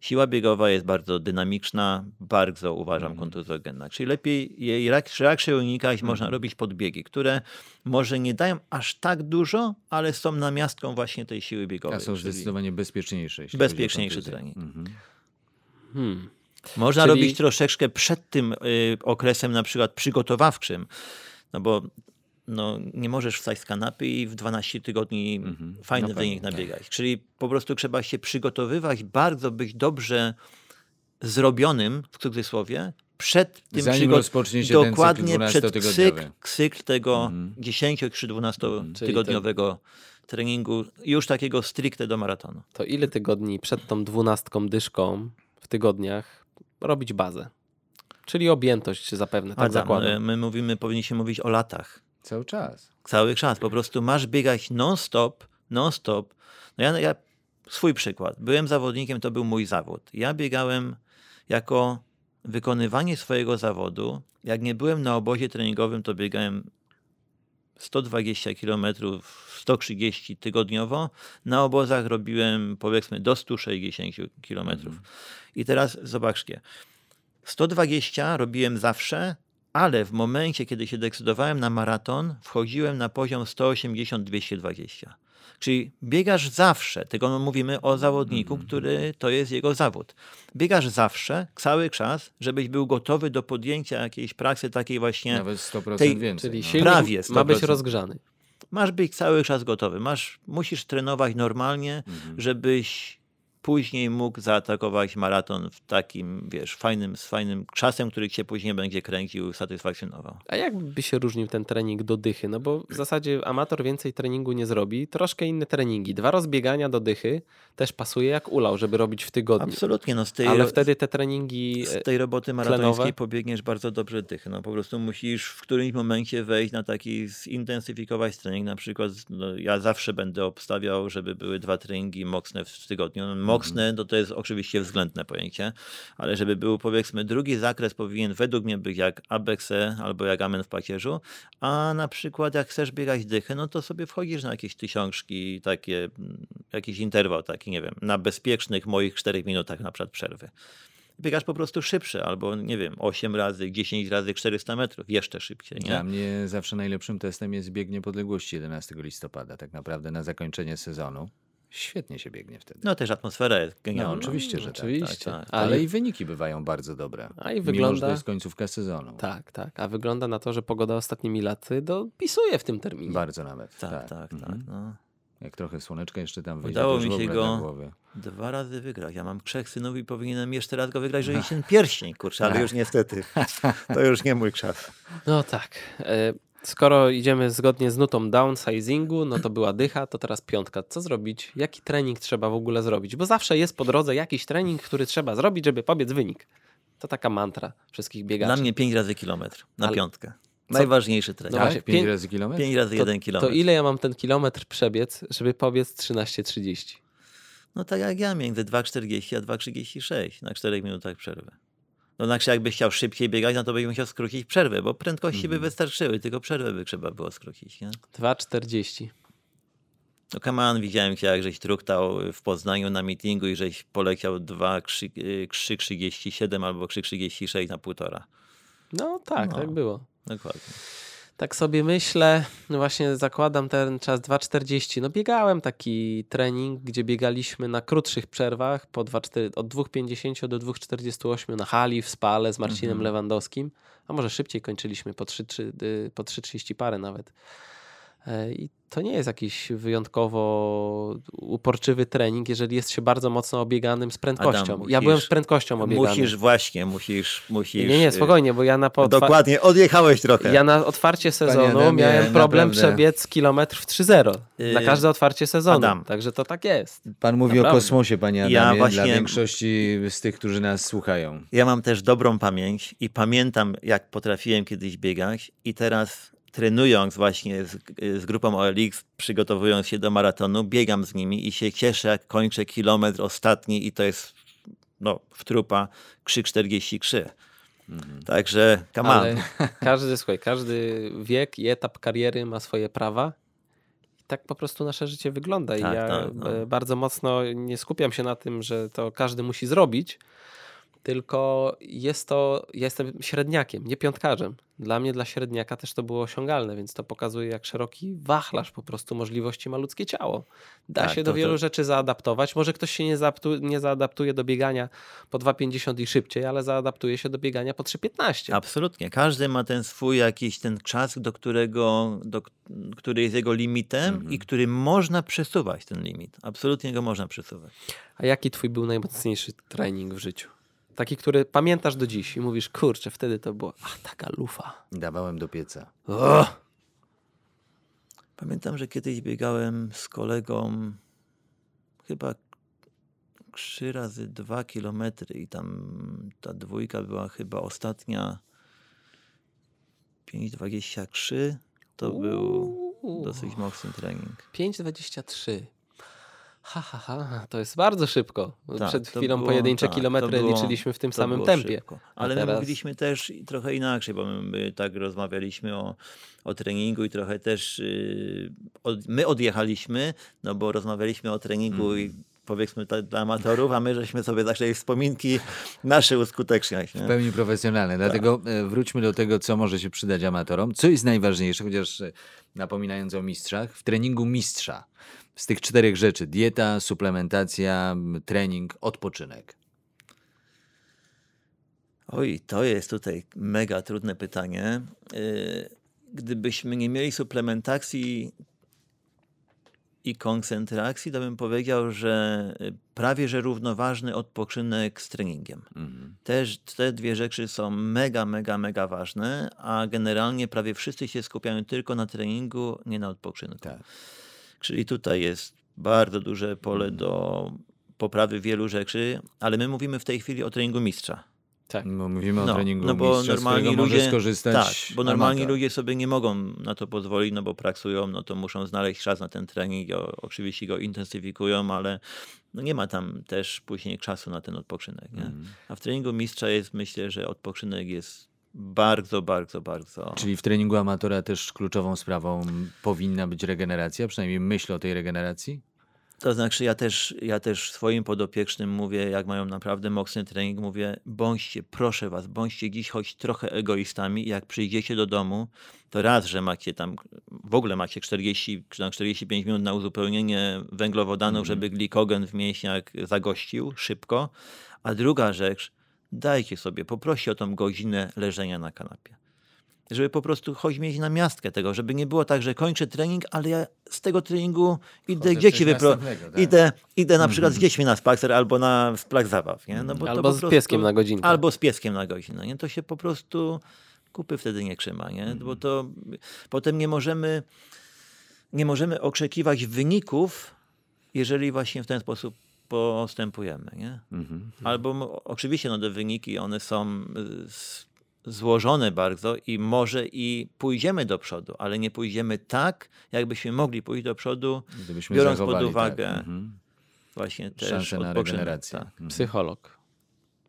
Siła biegowa jest bardzo dynamiczna, bardzo uważam Mhm. kontuzogenna. Czyli lepiej jej raczej unikać, Mhm. można robić podbiegi, które może nie dają aż tak dużo, ale są namiastką właśnie tej siły biegowej. A są zdecydowanie bezpieczniejsze. Bezpieczniejszy trening. Mhm. Hmm. Można Czyli- robić troszeczkę przed tym y, okresem na przykład przygotowawczym, no bo no, nie możesz wstać z kanapy i w 12 tygodni Mhm. fajny No wynik pewnie, nabiegać. Czyli po prostu trzeba się przygotowywać, bardzo być dobrze zrobionym, w cudzysłowie, przed tym Zanim przygo- się ten cykl dokładnie przed cykl, 12-tygodniowy. cykl tego Mhm. 10 czy 12 Czyli tygodniowego treningu, już takiego stricte do maratonu. To ile tygodni przed tą dwunastką dyszką w tygodniach robić bazę? Czyli objętość zapewne, tak Adam, zakładam. my mówimy, powinniśmy mówić o latach. Cały czas. Cały czas. Po prostu masz biegać non-stop, non-stop. No ja, ja, swój przykład. Byłem zawodnikiem, to był mój zawód. Ja biegałem jako wykonywanie swojego zawodu. Jak nie byłem na obozie treningowym, to biegałem 120 km, 130 tygodniowo. Na obozach robiłem powiedzmy do 160 km. I teraz zobaczcie. 120 robiłem zawsze, ale w momencie, kiedy się decydowałem na maraton, wchodziłem na poziom 180-220. Czyli biegasz zawsze, tego mówimy o zawodniku, który to jest jego zawód. Biegasz zawsze, cały czas, żebyś był gotowy do podjęcia jakiejś pracy takiej właśnie. Nawet 100% tej- więcej. Czyli no. silnik Prawie ma być 100%. rozgrzany. Masz być cały czas gotowy. Masz, musisz trenować normalnie, Mhm. żebyś później mógł zaatakować maraton w takim, wiesz, fajnym, z fajnym czasem, który cię później będzie kręcił, satysfakcjonował. A jak by się różnił ten trening do dychy? No bo w zasadzie amator więcej treningu nie zrobi, troszkę inne treningi. Dwa rozbiegania do dychy też pasuje jak ulał, żeby robić w tygodniu. Absolutnie, no z tej, Ale wtedy te treningi... e, z tej roboty maratońskiej tlenowe? pobiegniesz bardzo dobrze dychy. No po prostu musisz w którymś momencie wejść na taki zintensyfikować trening. Na przykład no, ja zawsze będę obstawiał, żeby były dwa treningi mocne w tygodniu. No, To, to jest oczywiście względne pojęcie, ale żeby był powiedzmy drugi zakres powinien według mnie być jak Abexe albo jak Amen w pacierzu, a na przykład jak chcesz biegać dychy, no to sobie wchodzisz na jakieś tysiączki, takie, mm, jakiś interwał taki, nie wiem, na bezpiecznych moich 4 minutach na przykład przerwy biegasz po prostu szybszy, albo nie wiem, 8 razy, 10 razy 400 metrów, jeszcze szybciej. Nie? Dla mnie zawsze najlepszym testem jest bieg niepodległości 11 listopada, tak naprawdę na zakończenie sezonu. Świetnie się biegnie wtedy. No też atmosfera jest No, genialna. oczywiście, że Oczywiście. tak. tak, tak. Ale i wyniki bywają bardzo dobre. A i Mimo, że wygląda- to jest końcówka sezonu. Tak, tak. A wygląda na to, że pogoda ostatnimi laty dopisuje w tym terminie. Bardzo nawet. Tak, tak, tak. Mhm. no. Jak trochę słoneczka jeszcze tam wyjdzie, Udało to już mi w się go-. Dwa razy wygrać. Ja mam trzech synów i powinienem jeszcze raz go wygrać, żeby się ten pierścień, kurczę, ale już niestety. To już nie mój czas. No tak. Skoro idziemy zgodnie z nutą downsizingu, no to była dycha, to teraz piątka. Co zrobić? Jaki trening trzeba w ogóle zrobić? Bo zawsze jest po drodze jakiś trening, który trzeba zrobić, żeby pobiec wynik. To taka mantra wszystkich biegaczy. Dla mnie 5 razy kilometr na Ale- piątkę. Najważniejszy trening. No Tak? właśnie, 5 pię- razy kilometr? 5 razy to, 1 kilometr. to ile ja mam ten kilometr przebiec, żeby pobiec 13.30? No tak jak ja, między 2,40 a 2,36 na 4 minutach przerwy. No znaczy jakbyś chciał szybciej biegać, no to byś musiał skrócić przerwę, bo prędkości Mhm. by wystarczyły, tylko przerwę by trzeba było skrócić. Nie? 2.40. No Kaman, widziałem cię, jak żeś truktał w Poznaniu na meetingu i żeś poleciał 2,37 albo 3,36 na półtora. No tak, No. tak było. Dokładnie. Tak sobie myślę, no właśnie zakładam ten czas 2.40. No biegałem taki trening, gdzie biegaliśmy na krótszych przerwach po 2, od 2.50 do 2.48 na hali w Spale z Marcinem Mhm. Lewandowskim, a może szybciej kończyliśmy po 3.30 y, po 3.30 parę nawet. E, I to nie jest jakiś wyjątkowo uporczywy trening, jeżeli jest się bardzo mocno obieganym z prędkością. musisz- ja byłem z prędkością obieganym. Musisz właśnie, musisz, musisz. nie, nie, y, spokojnie, bo ja na po Dokładnie, odjechałeś trochę. ja na otwarcie sezonu miałem problem naprawdę. przebiec kilometr w 3-0. Na Yy, każde otwarcie sezonu. Adam. Także to tak jest. Pan mówi Naprawdę. o kosmosie, panie Adamie, Ja dla właśnie- większości z tych, którzy nas słuchają. Ja mam też dobrą pamięć i pamiętam, jak potrafiłem kiedyś biegać i teraz trenując właśnie z, z grupą OLX, przygotowując się do maratonu, biegam z nimi i się cieszę, jak kończę kilometr ostatni i to jest no, w trupa 3,43. Także, come on. Ale każdy, słuchaj, każdy wiek i etap kariery ma swoje prawa. tak po prostu nasze życie wygląda. I Tak, ja tak, no. e, bardzo mocno nie skupiam się na tym, że to każdy musi zrobić, tylko jest to, ja jestem średniakiem, nie piątkarzem. Dla mnie, dla średniaka też to było osiągalne, więc to pokazuje, jak szeroki wachlarz po prostu możliwości ma ludzkie ciało. Da Tak, się do to- wielu to- rzeczy zaadaptować. Może ktoś się nie, zaadaptu, nie zaadaptuje do biegania po 2,50 i szybciej, ale zaadaptuje się do biegania po 3,15. Absolutnie. Każdy ma ten swój jakiś ten czas, do którego, do, który jest jego limitem Mhm. i który można przesuwać ten limit. Absolutnie go można przesuwać. A jaki twój był najmocniejszy trening w życiu? Taki, który pamiętasz do dziś i mówisz, kurczę, wtedy to było, a taka lufa. Dawałem do pieca. O! Pamiętam, że kiedyś biegałem z kolegą chyba trzy razy dwa kilometry i tam ta dwójka była chyba ostatnia 5,23. To był Uuu. dosyć mocny trening. 5,23. Ha, ha, ha, to jest bardzo szybko. Tak, Przed chwilą było- pojedyncze tak, kilometry było- liczyliśmy w tym samym tempie. szybko. Ale teraz- my mówiliśmy też trochę inaczej, bo my, tak rozmawialiśmy o, o treningu i trochę też yy, od, my odjechaliśmy, no bo rozmawialiśmy o treningu Mm. i powiedzmy tak dla amatorów, a my żeśmy sobie zaczęli wspominki nasze uskuteczniać. Nie? W pełni profesjonalne. Dlatego e, wróćmy do tego, co może się przydać amatorom. Co jest najważniejsze, chociaż e, napominając o mistrzach, w treningu mistrza. Z tych czterech rzeczy: dieta, suplementacja, trening, odpoczynek. Oj, to jest tutaj mega trudne pytanie. Yy, Gdybyśmy nie mieli suplementacji i koncentracji, to bym powiedział, że y, prawie że równoważny odpoczynek z treningiem. Mhm. Też te dwie rzeczy są mega, mega, mega ważne, a generalnie prawie wszyscy się skupiają tylko na treningu, nie na odpoczynku. Tak. Czyli tutaj jest bardzo duże pole do poprawy wielu rzeczy, ale my mówimy w tej chwili o treningu mistrza. Tak. Bo mówimy o No, treningu no bo mistrza, z normalni którego może ludzie- skorzystać Tak, bo normalni amator. ludzie sobie nie mogą na to pozwolić, no bo pracują, no to muszą znaleźć czas na ten trening, o, oczywiście go intensyfikują, ale no nie ma tam też później czasu na ten odpoczynek. Nie? Mhm. A w treningu mistrza jest, myślę, że odpoczynek jest bardzo, bardzo, bardzo... Czyli w treningu amatora też kluczową sprawą powinna być regeneracja, przynajmniej myśl o tej regeneracji? To znaczy ja też, ja też swoim podopiecznym mówię, jak mają naprawdę mocny trening, mówię, bądźcie, proszę was, bądźcie dziś choć trochę egoistami. Jak przyjdziecie do domu, to raz, że macie tam, w ogóle macie 40 czy tam 45 minut na uzupełnienie węglowodanów, żeby glikogen w mięśniach zagościł szybko, a druga rzecz, dajcie sobie, poproście o tą godzinę leżenia na kanapie. Żeby po prostu choć mieć na miastkę tego, żeby nie było tak, że kończę trening, ale ja z tego treningu idę Wchodzę w dzieci wypro... tak. idę, idę na przykład z dziećmi na spacer albo na plac zabaw. Nie? No bo to Albo po z prostu- pieskiem na godzinkę. Albo z pieskiem na godzinę. Nie? To się po prostu kupy wtedy nie trzyma. Nie? Bo to potem nie możemy, nie możemy oczekiwać wyników, jeżeli właśnie w ten sposób postępujemy. Nie? Mhm. Albo oczywiście no, te wyniki one są y, złożone bardzo i może i pójdziemy do przodu, ale nie pójdziemy tak, jakbyśmy mogli pójść do przodu, Gdybyśmy biorąc pod zachowali, uwagę tak. Mhm. właśnie też szansę na regenerację. Tak. Mhm. Psycholog.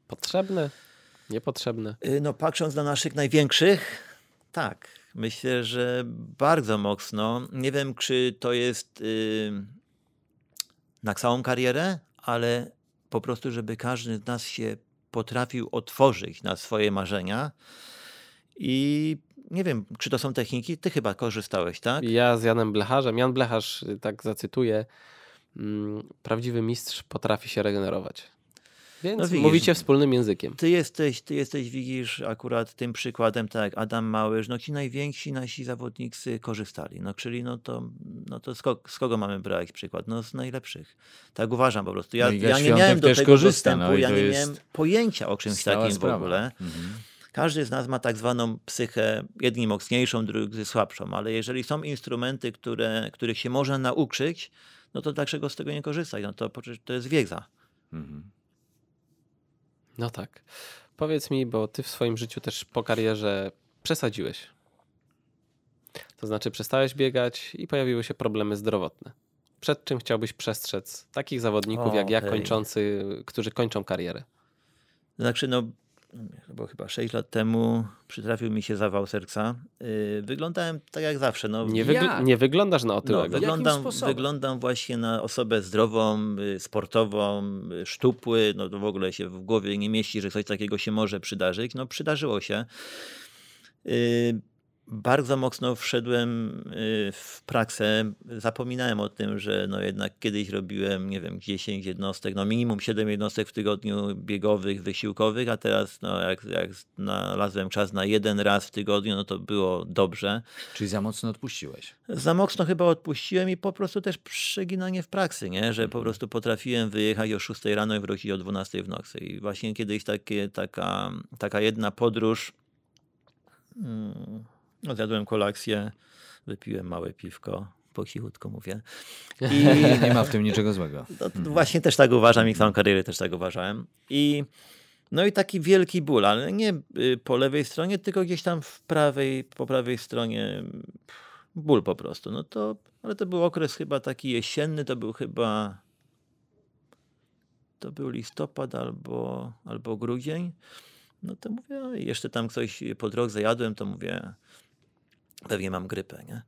Potrzebny? Niepotrzebny? Y, No patrząc na naszych największych, tak. Myślę, że bardzo mocno. Nie wiem, czy to jest y, na całą karierę, ale po prostu, żeby każdy z nas się potrafił otworzyć na swoje marzenia. I nie wiem, czy to są techniki. Ty chyba korzystałeś, tak? Ja z Janem Blecharzem, Jan Blecharz, tak zacytuję, mm, prawdziwy mistrz potrafi się regenerować. Więc No widzisz. mówicie wspólnym językiem. Ty jesteś, ty jesteś, widzisz, akurat tym przykładem, tak jak Adam Małysz, no ci najwięksi nasi zawodnicy korzystali. No czyli no to, no to z, ko- z kogo mamy brać przykład? No z najlepszych. Tak uważam po prostu. Ja, No ja nie miałem do też tego korzysta, dostępu, no i ja to nie jest miałem pojęcia o czymś takim sprawa. w ogóle. Mhm. Każdy z nas ma tak zwaną psychę, jedni mocniejszą, drudzy słabszą, ale jeżeli są instrumenty, które, których się można nauczyć, no to dlaczego z tego nie korzystać? No to, to jest wiedza. Mhm. No tak. Powiedz mi, bo ty w swoim życiu też po karierze przesadziłeś. To znaczy przestałeś biegać i pojawiły się problemy zdrowotne. Przed czym chciałbyś przestrzec takich zawodników jak ja, kończący, którzy kończą karierę? Znaczy, no, bo chyba 6 lat temu przytrafił mi się zawał serca. Yy, wyglądałem tak jak zawsze. No, Nie, wygl- Jak? nie wyglądasz na no, otyłego. wyglądam, sposobem? wyglądam właśnie na osobę zdrową, y, sportową, y, szczupły. No to w ogóle się w głowie nie mieści, że coś takiego się może przydarzyć. No przydarzyło się. Y, Bardzo mocno wszedłem y, w praksę. Zapominałem o tym, że no jednak kiedyś robiłem, nie wiem, 10 jednostek, no minimum 7 jednostek w tygodniu biegowych, wysiłkowych, a teraz no jak, jak znalazłem czas na jeden raz w tygodniu, no to było dobrze. Czyli za mocno odpuściłeś. Za mocno chyba odpuściłem i po prostu też przeginanie w pracy, nie? że po prostu potrafiłem wyjechać o 6 rano i wrócić o 12 w nocy. I właśnie kiedyś takie, taka, taka jedna podróż, mm, no, zjadłem kolację, wypiłem małe piwko, po cichutku mówię. I Nie ma w tym niczego złego. no, to właśnie też tak uważam i całą karierę też tak uważałem. I no i taki wielki ból, ale nie y, po lewej stronie, tylko gdzieś tam w prawej, po prawej stronie ból po prostu. No to, ale to był okres chyba taki jesienny, to był chyba to był listopad albo, albo grudzień. No to mówię, jeszcze tam coś po drodze zajadłem, to mówię, pewnie mam grypę, nie?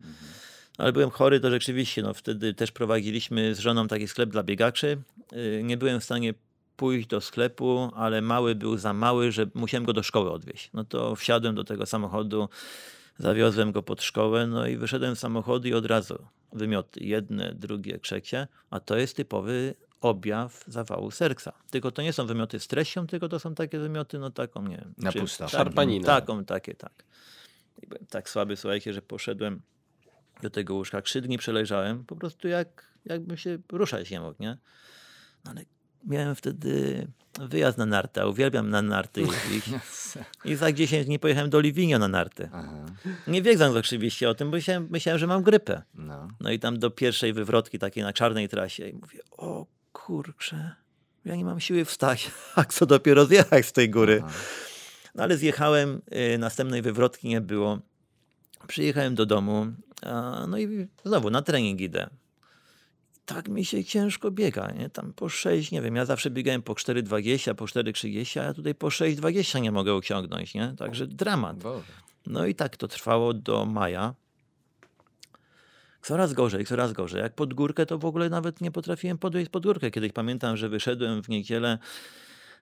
Ale byłem chory, to rzeczywiście, no wtedy też prowadziliśmy z żoną taki sklep dla biegaczy. Yy, Nie byłem w stanie pójść do sklepu, ale mały był za mały, że musiałem go do szkoły odwieźć. No to wsiadłem do tego samochodu, zawiozłem go pod szkołę, no i wyszedłem z samochodu i od razu wymioty, jedne, drugie, trzecie, a to jest typowy objaw zawału serca. Tylko to nie są wymioty z treścią, tylko to są takie wymioty, no taką, nie wiem. Na czy- pusto. tak, Szarpanina. Taką, takie, tak. Byłem tak słaby, słuchajcie, że poszedłem do tego łóżka. Trzy dni przeleżałem, po prostu jak, jakbym się ruszać nie mógł, nie? No ale miałem wtedy wyjazd na nartę, a uwielbiam na narty jeździć. I za 10 dni pojechałem do Livigno na narty. Aha, Nie wiedząc oczywiście o tym, bo myślałem, myślałem, że mam grypę. no. No i tam do pierwszej wywrotki takiej na czarnej trasie i mówię, o kurczę, ja nie mam siły wstać, a co dopiero zjechać z tej góry. Aha. No ale zjechałem, y, następnej wywrotki nie było. Przyjechałem do domu, no i znowu na trening idę. Tak mi się ciężko biega, nie? Tam po 6, nie wiem, ja zawsze biegałem po 4,20, po 4,30, a ja tutaj po 6,20 nie mogę osiągnąć, nie? Także dramat. No i tak to trwało do maja. Coraz gorzej, coraz gorzej. Jak pod górkę, to w ogóle nawet nie potrafiłem podejść pod górkę. Kiedyś pamiętam, że wyszedłem w niedzielę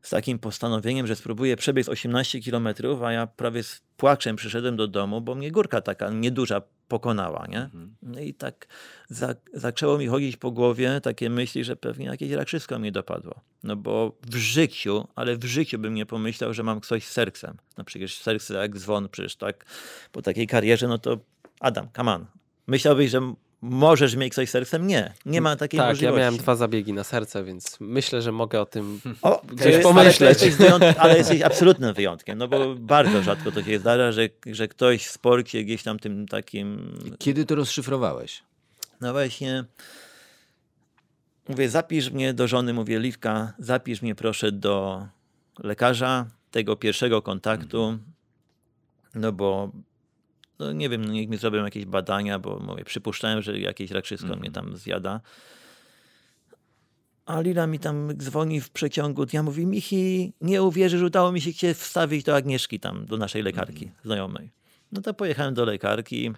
z takim postanowieniem, że spróbuję przebiec 18 kilometrów, a ja prawie z płaczem przyszedłem do domu, bo mnie górka taka nieduża pokonała, nie? No i tak za, zaczęło mi chodzić po głowie takie myśli, że pewnie jakieś rakrzysko mnie dopadło. No bo w życiu, ale w życiu bym nie pomyślał, że mam coś z sercem. No przecież serce jak dzwon, przecież tak po takiej karierze, no to Adam, come on. Myślałbyś, że możesz mieć coś z sercem? Nie, nie ma takiej Tak, ja możliwości. miałem dwa zabiegi na serce, więc myślę, że mogę o tym O, Gdzieś jest- pomyśleć. Ale, wyjąt- ale jesteś absolutnym wyjątkiem, no bo bardzo rzadko to się zdarza, że, że ktoś w sporcie gdzieś tam tym takim Kiedy to rozszyfrowałeś? No właśnie. Mówię, zapisz mnie do żony, mówię, Liwka, zapisz mnie proszę do lekarza, tego pierwszego kontaktu, no bo no nie wiem, no niech mi zrobią jakieś badania, bo mówię, przypuszczałem, że jakieś rakrzysko mnie tam zjada. A Lila mi tam dzwoni w przeciągu dnia, mówi, Michi, nie uwierzysz, udało mi się cię wstawić do Agnieszki tam, do naszej lekarki znajomej. No to pojechałem do lekarki,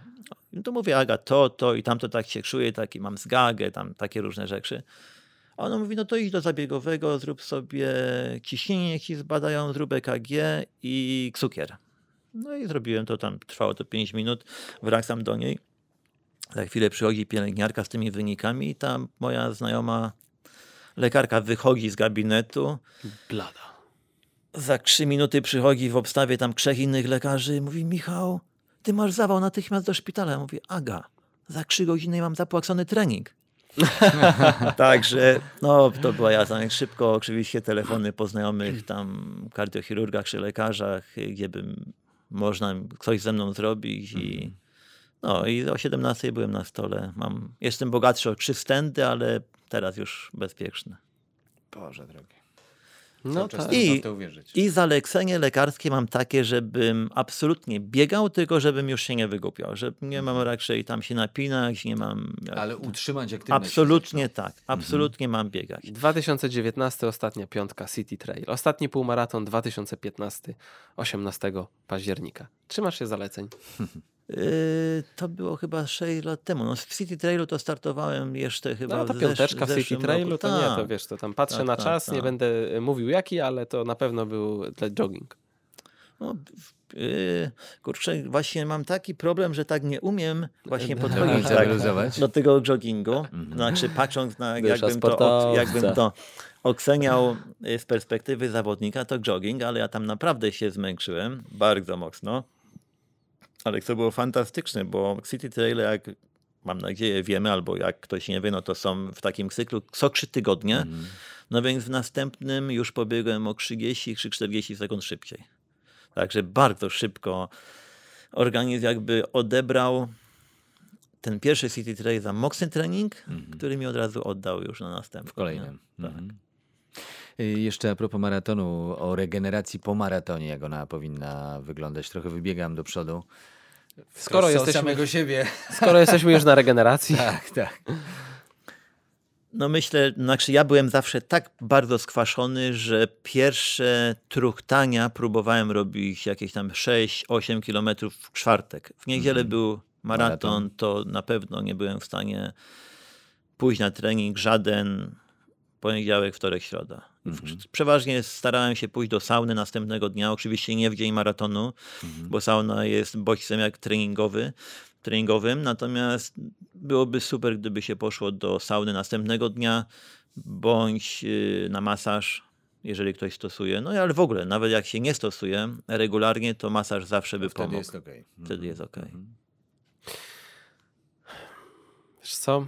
no to mówię, Aga, to, to i tamto tak się czuję, taki mam zgagę, tam takie różne rzeczy. A ona mówi, no to idź do zabiegowego, zrób sobie ciśnienie, ci zbadają, zrób EKG i cukier. No i zrobiłem to tam, trwało to 5 minut, wracam do niej. Za chwilę przychodzi pielęgniarka z tymi wynikami i ta moja znajoma lekarka wychodzi z gabinetu, blada. za trzy minuty przychodzi w obstawie tam trzech innych lekarzy i mówi, Michał, ty masz zawał natychmiast do szpitala. Ja mówię, Aga, za trzy godziny mam zapłacony trening. Także no, to była jazda. Szybko oczywiście telefony po znajomych tam kardiochirurgach czy lekarzach, gdzie by można coś ze mną zrobić i no i o 17 byłem na stole. Mam, jestem bogatszy o trzy stędy, ale teraz już bezpieczny. Boże drogi. No tak. I-. I zalecenie lekarskie mam takie, żebym absolutnie biegał, tylko żebym już się nie wygłupiał. Że nie mam raczej tam się napinać, nie mam... Ale utrzymać aktywność. Absolutnie tak, absolutnie mam biegać. 2019 ostatnia piątka City Trail. Ostatni półmaraton 2015 18 października. Trzymasz się zaleceń? Yy, to było chyba 6 lat temu. No, w City Trailu to startowałem jeszcze chyba No ta w zesz- piąteczka w City zeszłym Trailu roku. to nie, to Tak. wiesz, to tam patrzę Tak, na tak, czas, nie tak. będę mówił jaki, ale to na pewno był dla jogging. No, yy, kurczę, właśnie mam taki problem, że tak nie umiem właśnie Do podchodzić tak, do tego joggingu. Znaczy patrząc na jakbym to, jakbym to oceniał y, z perspektywy zawodnika, to jogging, ale ja tam naprawdę się zmęczyłem bardzo mocno. Ale to było fantastyczne, bo City Trail, jak mam nadzieję wiemy, albo jak ktoś nie wie, no to są w takim cyklu co trzy tygodnie. No więc w następnym już pobiegłem o 30 czy 40 sekund szybciej. Także bardzo szybko organizm jakby odebrał ten pierwszy City Trail za mocny trening, który mi od razu oddał już na następny. W kolejnym. Tak. Y, Jeszcze a propos maratonu, o regeneracji po maratonie, jak ona powinna wyglądać. Trochę wybiegam do przodu. W Skoro jesteśmy- samego siebie. Skoro jesteśmy już na regeneracji, tak, tak. No myślę, znaczy ja byłem zawsze tak bardzo skwaszony, że pierwsze truchtania próbowałem robić jakieś tam 6-8 kilometrów w czwartek. W niedzielę był maraton, Maraton. to na pewno nie byłem w stanie pójść na trening żaden poniedziałek, wtorek, środa. W- Przeważnie starałem się pójść do sauny następnego dnia, oczywiście nie w dzień maratonu, bo sauna jest bodźcem jak treningowy, treningowym, natomiast byłoby super, gdyby się poszło do sauny następnego dnia, bądź yy, na masaż, jeżeli ktoś stosuje. No ale w ogóle, nawet jak się nie stosuje regularnie, to masaż zawsze by Wtedy pomógł. jest okej. Mhm. Wtedy jest ok. wiesz co?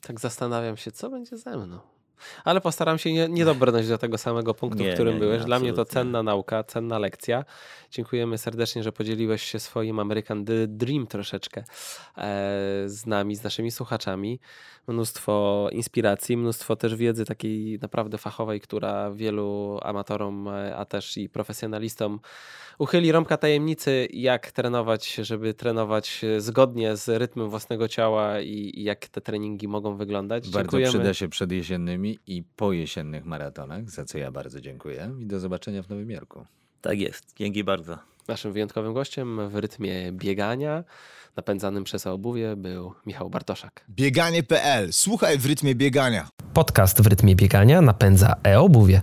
Tak zastanawiam się, co będzie ze mną. Ale postaram się nie, nie dobrnąć do tego samego punktu, Nie, w którym nie, byłeś. Dla mnie to cenna nauka, cenna lekcja. Dziękujemy serdecznie, że podzieliłeś się swoim American Dream troszeczkę e, z nami, z naszymi słuchaczami. Mnóstwo inspiracji, mnóstwo też wiedzy takiej naprawdę fachowej, która wielu amatorom, e, a też i profesjonalistom uchyli rąbka tajemnicy, jak trenować, żeby trenować zgodnie z rytmem własnego ciała i, i jak te treningi mogą wyglądać. Bardzo Dziękujemy. przyda się przed jesiennymi i po jesiennych maratonach, za co ja bardzo dziękuję. I do zobaczenia w Nowym Jorku. Tak jest. Dzięki bardzo. Naszym wyjątkowym gościem w rytmie biegania, napędzanym przez obuwie, był Michał Bartoszak. Bieganie.pl. Słuchaj w rytmie biegania. Podcast w rytmie biegania napędza e-obuwie.